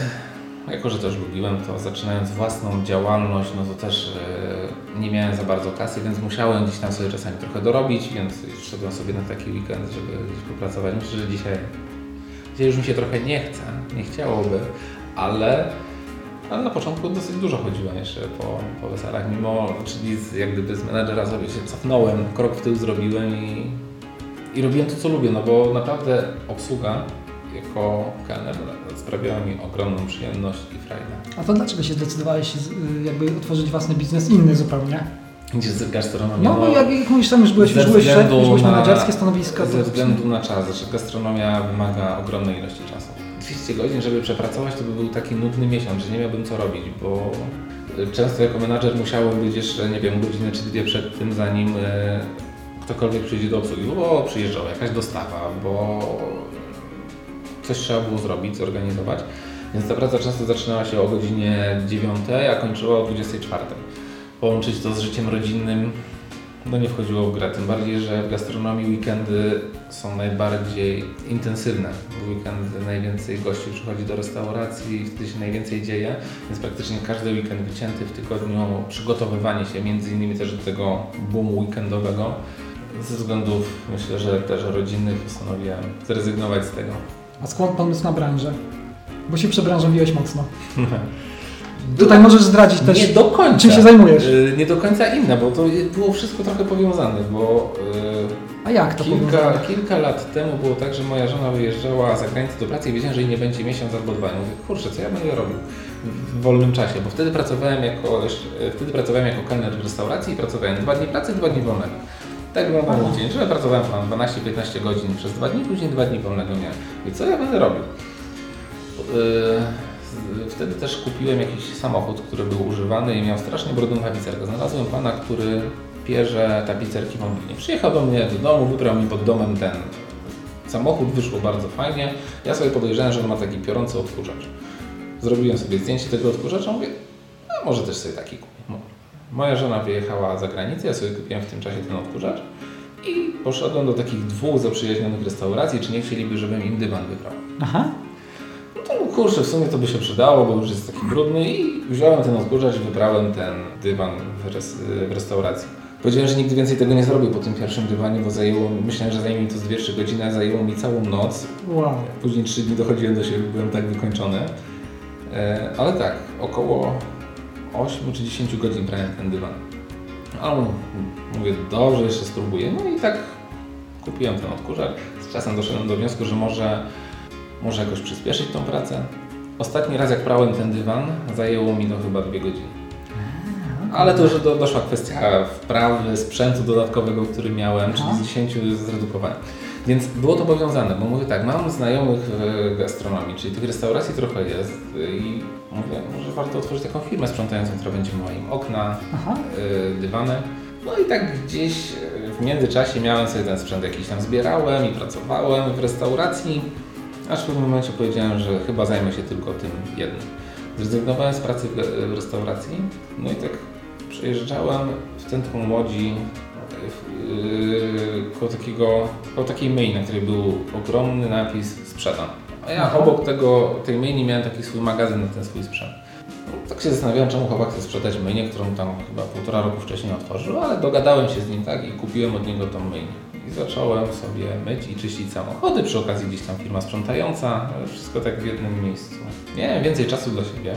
jako że też lubiłem, to zaczynając własną działalność, no to też e, nie miałem za bardzo kasy, więc musiałem gdzieś tam sobie czasami trochę dorobić, więc szedłem sobie na taki weekend, żeby gdzieś popracować. Myślę, że dzisiaj Dzisiaj już mi się trochę nie chce, nie chciałoby, ale, ale na początku dosyć dużo chodziłem jeszcze po, po weselach, mimo, czyli z, jak gdyby z menedżera sobie się cofnąłem, krok w tył zrobiłem i, i robiłem to, co lubię, no bo naprawdę obsługa jako kelner sprawiała mi ogromną przyjemność i frajdę. A to dlaczego się zdecydowałeś z- jakby otworzyć własny biznes inny zupełnie? Gdzie z gastronomią? No, bo jak, jak mówisz, tam już byłeś, już byłeś szef, już byłeś menedżerskie stanowisko. Ze względu na czas, że gastronomia wymaga ogromnej ilości czasu. 200 godzin, żeby przepracować, to by był taki nudny miesiąc, że nie miałbym co robić, bo y, często jako menadżer musiałem być jeszcze, nie wiem, godzinę czy dwie przed tym, zanim e, ktokolwiek przyjdzie do obsługi, bo przyjeżdżała jakaś dostawa, bo coś trzeba było zrobić, zorganizować. Więc ta praca często zaczynała się o godzinie 9, a kończyła o 24. Połączyć to z życiem rodzinnym no nie wchodziło w grę, tym bardziej, że w gastronomii weekendy są najbardziej intensywne. W weekendy najwięcej gości przychodzi do restauracji, wtedy się najwięcej dzieje, więc praktycznie każdy weekend wycięty w tygodniu, przygotowywanie się między innymi też do tego boomu weekendowego. Ze względów myślę, że też rodzinnych postanowiłem zrezygnować z tego. A skąd pomysł na branżę? Bo się przebranżowiłeś mocno. <laughs> Tutaj możesz zdradzić też, nie do końca. czym się zajmujesz. Y, Nie do końca inna, bo to było wszystko trochę powiązane, bo A jak y, to kilka, powiązane? kilka lat temu było tak, że moja żona wyjeżdżała za granicę do pracy i wiedziałem, że jej nie będzie miesiąc albo dwa. I mówię, kurczę, co ja będę robił w wolnym czasie, bo wtedy pracowałem jako, jeszcze- wtedy pracowałem jako kelner w restauracji i pracowałem dwa dni pracy, dwa dni wolnego. Tak mój dzień, że pracowałem tam 12-15 godzin przez dwa dni, później dwa dni wolnego miałem. I co ja będę robił? Yy, Wtedy też kupiłem jakiś samochód, który był używany i miał strasznie brudną tapicerkę. Znalazłem pana, który pierze tapicerki mobilnie. Przyjechał do mnie do domu, wybrał mi pod domem ten samochód, wyszło bardzo fajnie. Ja sobie podejrzewałem, że on ma taki piorący odkurzacz. Zrobiłem sobie zdjęcie tego odkurzacza, mówię, a może też sobie taki kupię. Moja żona wyjechała za granicę, ja sobie kupiłem w tym czasie ten odkurzacz i poszedłem do takich dwóch zaprzyjaźnionych restauracji, czy nie chcieliby, żebym im dywan wybrał. Aha. No to no kurczę, w sumie to by się przydało, bo już jest taki brudny i wziąłem ten odkurzacz i wybrałem ten dywan w, res, w restauracji. Powiedziałem, że nigdy więcej tego nie zrobię po tym pierwszym dywanie, bo zajęło, myślałem, że zajmie mi to z 2-3 godziny, a zajęło mi całą noc. Wow. Później 3 dni dochodziłem do siebie, byłem tak wykończony. E, ale tak, około 8 czy 10 godzin brałem ten dywan. A mówię, dobrze, jeszcze spróbuję. No i tak kupiłem ten odkurzacz. Z czasem doszedłem do wniosku, że może, może jakoś przyspieszyć tą pracę. Ostatni raz jak prałem ten dywan, zajęło mi to chyba 2 godziny. Ale to już do, doszła kwestia wprawy, sprzętu dodatkowego, który miałem, czyli z 10 zredukowałem. Więc było to powiązane, bo mówię tak, mam znajomych w gastronomii, czyli tych restauracji trochę jest i mówię, może warto otworzyć taką firmę sprzątającą, która będzie myła im okna, y, dywany. No i tak gdzieś y, w międzyczasie miałem sobie ten sprzęt jakiś tam zbierałem i pracowałem w restauracji, aż w pewnym momencie powiedziałem, że chyba zajmę się tylko tym jednym. Zrezygnowałem z pracy w, w restauracji, no i tak przejeżdżałem w centrum Łodzi yy, koło, takiego, koło takiej myjni, na której był ogromny napis sprzedam. A ja Aha. obok tego, tej myjni miałem taki swój magazyn na ten swój sprzęt. No, tak się zastanawiałem, czemu chłopak chce sprzedać myjnię, którą tam chyba półtora roku wcześniej otworzył, ale dogadałem się z nim tak i kupiłem od niego tą myjnię. I zacząłem sobie myć i czyścić samochody, przy okazji gdzieś tam firma sprzątająca, wszystko tak w jednym miejscu. Miałem więcej czasu dla siebie.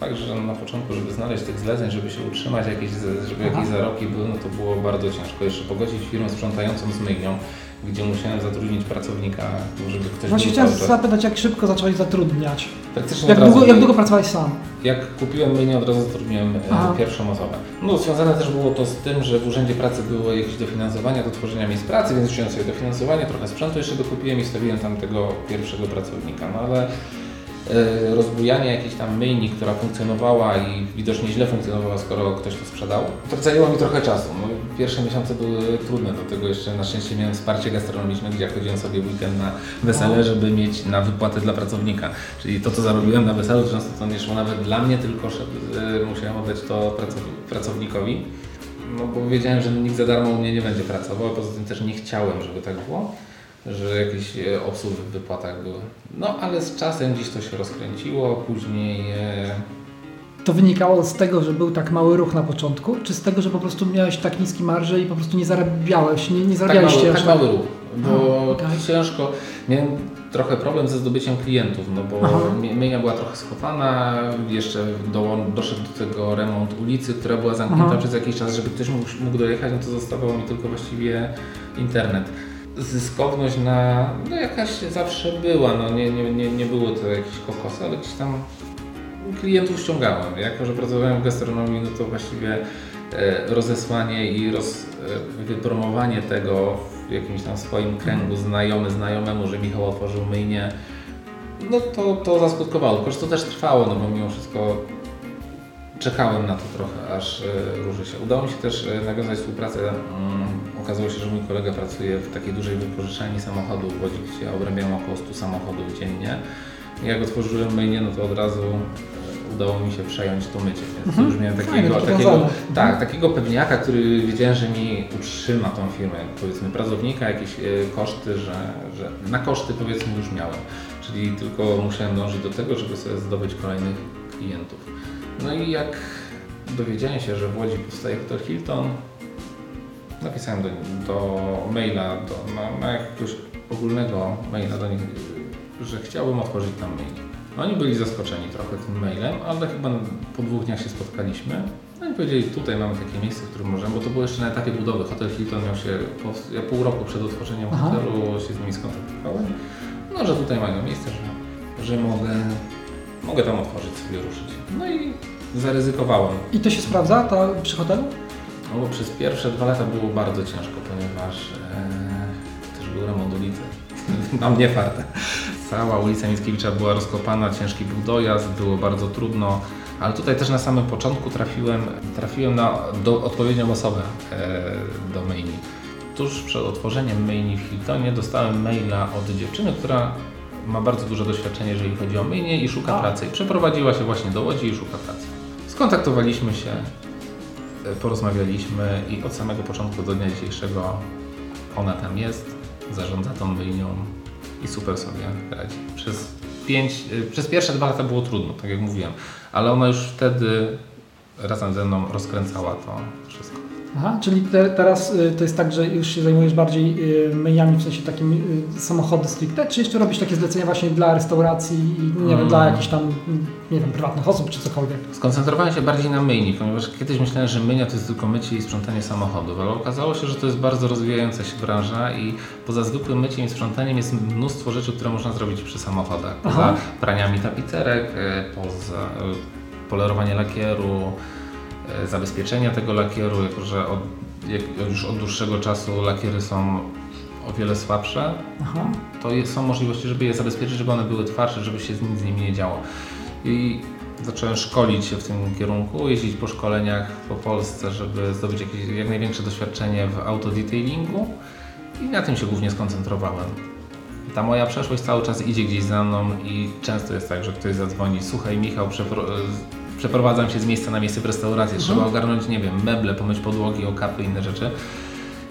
Fakt, że na początku, żeby znaleźć tych zleceń, żeby się utrzymać, jakieś, żeby Aha. jakieś zarobki były, no to było bardzo ciężko. Jeszcze pogodzić firmę sprzątającą z myjnią, gdzie musiałem zatrudnić pracownika, żeby ktoś Właśnie chciałem czas. zapytać, jak szybko zacząłeś zatrudniać? Praktycznie Jak długo, jak długo pracowałeś sam? Jak kupiłem myjnię, od razu zatrudniłem e, Aha. pierwszą osobę. No, związane też było to z tym, że w Urzędzie Pracy było jakieś dofinansowania do tworzenia miejsc pracy, więc wziąłem sobie dofinansowanie, trochę sprzętu jeszcze dokupiłem i stawiłem tam tego pierwszego pracownika. No ale rozbujanie jakiejś tam myjni, która funkcjonowała i widocznie źle funkcjonowała, skoro ktoś to sprzedał, to zajęło mi trochę czasu. No, pierwsze miesiące były trudne, do tego jeszcze na szczęście miałem wsparcie gastronomiczne, gdzie chodziłem sobie w weekend na wesele, żeby mieć na wypłatę dla pracownika. Czyli to, co zarobiłem na weselu, często to nie szło nawet dla mnie, tylko e, musiałem oddać to pracow- pracownikowi. No bo wiedziałem, że nikt za darmo u mnie nie będzie pracował, a poza tym też nie chciałem, żeby tak było, że jakieś e, obsługi w wypłatach były. No ale z czasem gdzieś to się rozkręciło, później e, To wynikało z tego, że był tak mały ruch na początku, czy z tego, że po prostu miałeś tak niski marże i po prostu nie zarabiałeś, nie, nie tak zarabialiście mały, tak mały ruch, bo A, okej. ciężko, miałem trochę problem ze zdobyciem klientów, no bo Aha. mi- myjnia była trochę schowana, jeszcze do, doszedł do tego remont ulicy, która była zamknięta Aha. przez jakiś czas, żeby ktoś mógł, mógł dojechać, no to zostawał mi tylko właściwie internet. Zyskowność na, no jakaś zawsze była, no nie, nie, nie, nie było to jakieś kokosy, ale gdzieś tam klientów ściągałem. Jako, że pracowałem w gastronomii, no to właściwie e, rozesłanie i roz, e, wypromowanie tego w jakimś tam swoim kręgu znajomy znajomemu, że Michał otworzył myjnię, no to, to zaskutkowało. Tylko, że to też trwało, no bo mimo wszystko czekałem na to trochę, aż e, ruszy się. Udało mi się też nawiązać współpracę. Okazało się, że mój kolega pracuje w takiej dużej wypożyczalni samochodów w Łodzi, gdzie obrabiałem około 100 samochodów dziennie. Jak otworzyłem myjnię, no to od razu e, udało mi się przejąć to mycie, więc Mhm. już miałem takiego, to takiego, tak, takiego pewniaka, który wiedziałem, że mi utrzyma tą firmę, powiedzmy pracownika, jakieś e, koszty, że, że na koszty powiedzmy już miałem, czyli tylko musiałem dążyć do tego, żeby sobie zdobyć kolejnych klientów. No i jak dowiedziałem się, że w Łodzi powstaje hotel Hilton, napisałem do, do maila, do, na, na jakiegoś ogólnego maila do nich, że chciałbym otworzyć tam mail. Oni byli zaskoczeni trochę tym mailem, ale chyba po dwóch dniach się spotkaliśmy. No i powiedzieli, tutaj mamy takie miejsce, w którym możemy, bo to było jeszcze na etapie budowy. Hotel Hilton miał się, po, ja pół roku przed otworzeniem Aha. hotelu się z nimi skontaktowałem. No, że tutaj mają miejsce, że, że mogę, mogę tam otworzyć sobie, ruszyć. No i zaryzykowałem. I to się sprawdza ta, przy hotelu? No bo przez pierwsze dwa lata było bardzo ciężko, ponieważ e, też był remont ulicy. <laughs> Mam nie fartę. Cała ulica Mickiewicza była rozkopana, ciężki był dojazd, było bardzo trudno. Ale tutaj też na samym początku trafiłem, trafiłem na do, odpowiednią osobę e, do maili. Tuż przed otworzeniem maili w Hiltonie dostałem maila od dziewczyny, która ma bardzo duże doświadczenie, jeżeli chodzi o myjnie i szuka pracy. I przeprowadziła się właśnie do Łodzi i szuka pracy. Skontaktowaliśmy się, porozmawialiśmy i od samego początku do dnia dzisiejszego ona tam jest, zarządza tą myjnią i super sobie radzi. Przez, pięć, y, przez pierwsze dwa lata było trudno, tak jak mówiłem, ale ona już wtedy razem ze mną rozkręcała to wszystko. Aha, czyli te, teraz y, to jest tak, że już się zajmujesz bardziej y, myjami, w sensie takim y, samochody stricte, czy jeszcze robisz takie zlecenia właśnie dla restauracji i nie wiem, Mm. dla jakichś tam, mm, nie wiem, prywatnych osób czy cokolwiek? Skoncentrowałem się bardziej na myjni, ponieważ kiedyś myślałem, że myjnia to jest tylko mycie i sprzątanie samochodów, ale okazało się, że to jest bardzo rozwijająca się branża i poza zwykłym myciem i sprzątaniem jest mnóstwo rzeczy, które można zrobić przy samochodach. Poza Aha. praniami tapicerek, poza polerowanie lakieru, zabezpieczenia tego lakieru, jako że od, jak, już od dłuższego czasu lakiery są o wiele słabsze, Aha. to jest, są możliwości, żeby je zabezpieczyć, żeby one były twardsze, żeby się z nic z nimi nie działo. I zacząłem szkolić się w tym kierunku, jeździć po szkoleniach po Polsce, żeby zdobyć jakieś, jak największe doświadczenie w autodetailingu i na tym się głównie skoncentrowałem. Ta moja przeszłość cały czas idzie gdzieś za mną i często jest tak, że ktoś zadzwoni, słuchaj Michał, przepro przeprowadzam się z miejsca na miejsce w restauracji, trzeba ogarnąć, nie wiem, meble, pomyć podłogi, okapy, inne rzeczy.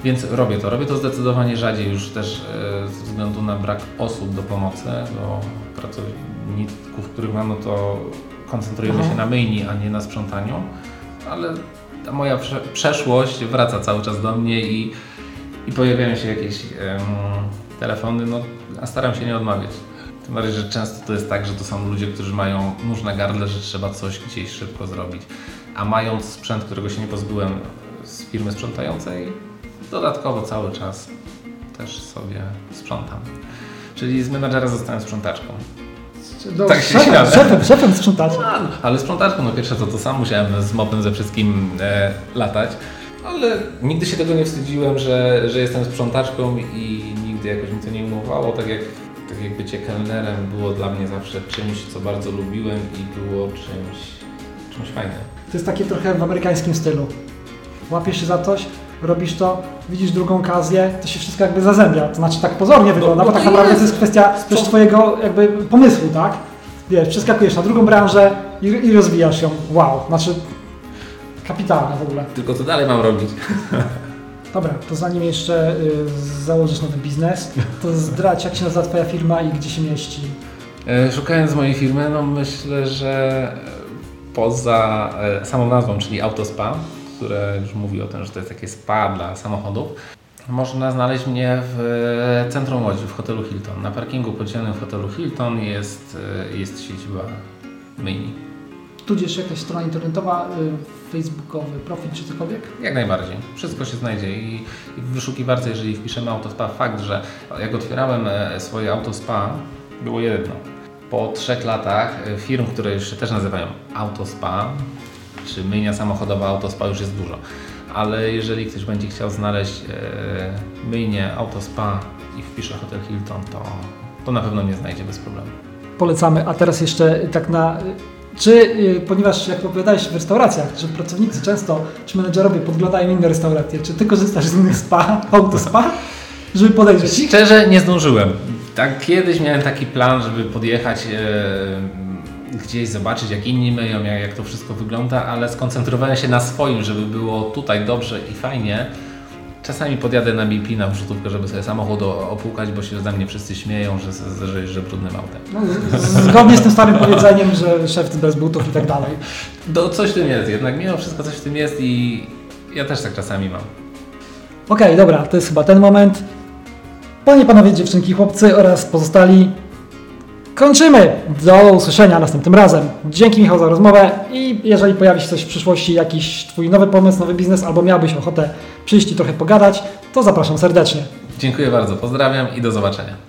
Więc robię to. Robię to zdecydowanie rzadziej już też e, ze względu na brak osób do pomocy, do pracowników, których mam, no to koncentrujemy Aha. się na myjni, a nie na sprzątaniu. Ale ta moja prze przeszłość wraca cały czas do mnie i, i pojawiają się jakieś telefony, no a staram się nie odmawiać. Tym bardziej, że często to jest tak, że to są ludzie, którzy mają nóż na gardle, że trzeba coś gdzieś szybko zrobić. A mając sprzęt, którego się nie pozbyłem z firmy sprzątającej, dodatkowo cały czas też sobie sprzątam. Czyli z menadżera zostałem sprzątaczką. Do, Tak się szefem, śmiałem. szefem, szefem sprzątacie. Ale sprzątaczką, no pierwsze to to sam musiałem z mopem ze wszystkim e, latać. Ale nigdy się tego nie wstydziłem, że, że jestem sprzątaczką i nigdy jakoś mi to nie umowało. Tak jak, tak jak bycie kelnerem było dla mnie zawsze czymś, co bardzo lubiłem i było czymś, czymś fajnym. To jest takie trochę w amerykańskim stylu. Łapiesz się za coś, robisz to, widzisz drugą okazję, to się wszystko jakby zazębia. To znaczy tak pozornie wygląda, no bo tak naprawdę jest. to jest kwestia też twojego jakby pomysłu, tak? Wiesz, przeskakujesz na drugą branżę i, i rozwijasz ją. Wow, znaczy kapitalne w ogóle. Tylko co dalej mam robić? <laughs> Dobra, to zanim jeszcze y, założysz nowy biznes, to zdradź jak się nazywa twoja firma i gdzie się mieści. E, Szukając mojej firmy, no myślę, że poza e, samą nazwą, czyli Autospa, które już mówi o tym, że to jest takie spa dla samochodów, można znaleźć mnie w e, centrum Łodzi, w hotelu Hilton. Na parkingu podziemnym w hotelu Hilton jest, e, jest siedziba myjni. Tudzież jakaś strona internetowa, y, facebookowy profil czy cokolwiek? Jak najbardziej. Wszystko się znajdzie i w wyszukiwarce, jeżeli wpiszemy autospa, fakt, że jak otwierałem e, swoje autospa, było jedno. Po trzech latach e, firm, które już się też nazywają autospa, czy myjnia samochodowa autospa już jest dużo. Ale jeżeli ktoś będzie chciał znaleźć e, myjnię autospa i wpisze Hotel Hilton, to, to na pewno nie znajdzie bez problemu. Polecamy. A teraz jeszcze tak na... Czy, y, ponieważ jak opowiadałeś w restauracjach, że pracownicy często, czy menedżerowie podglądają inne restauracje, czy ty korzystasz z innych spa, <laughs> autospa, żeby podejrzeć ich? Szczerze nie zdążyłem. Tak kiedyś miałem taki plan, żeby podjechać e, gdzieś, zobaczyć jak inni myją, jak, jak to wszystko wygląda, ale skoncentrowałem się na swoim, żeby było tutaj dobrze i fajnie. Czasami podjadę na BP na wrzutówkę, żeby sobie samochód opłukać, bo się ze mnie wszyscy śmieją, że, że, że brudnym autem. No, zgodnie z tym starym powiedzeniem, że szef bez butów i tak dalej. Do, coś w tym jest, jednak mimo wszystko coś w tym jest i ja też tak czasami mam. Okej, dobra, to jest chyba ten moment. Panie, panowie, dziewczynki, chłopcy oraz pozostali, kończymy. Do usłyszenia następnym razem. Dzięki Michał za rozmowę i jeżeli pojawi się coś w przyszłości, jakiś Twój nowy pomysł, nowy biznes, albo miałbyś ochotę przyjść i trochę pogadać, to zapraszam serdecznie. Dziękuję bardzo, pozdrawiam i do zobaczenia.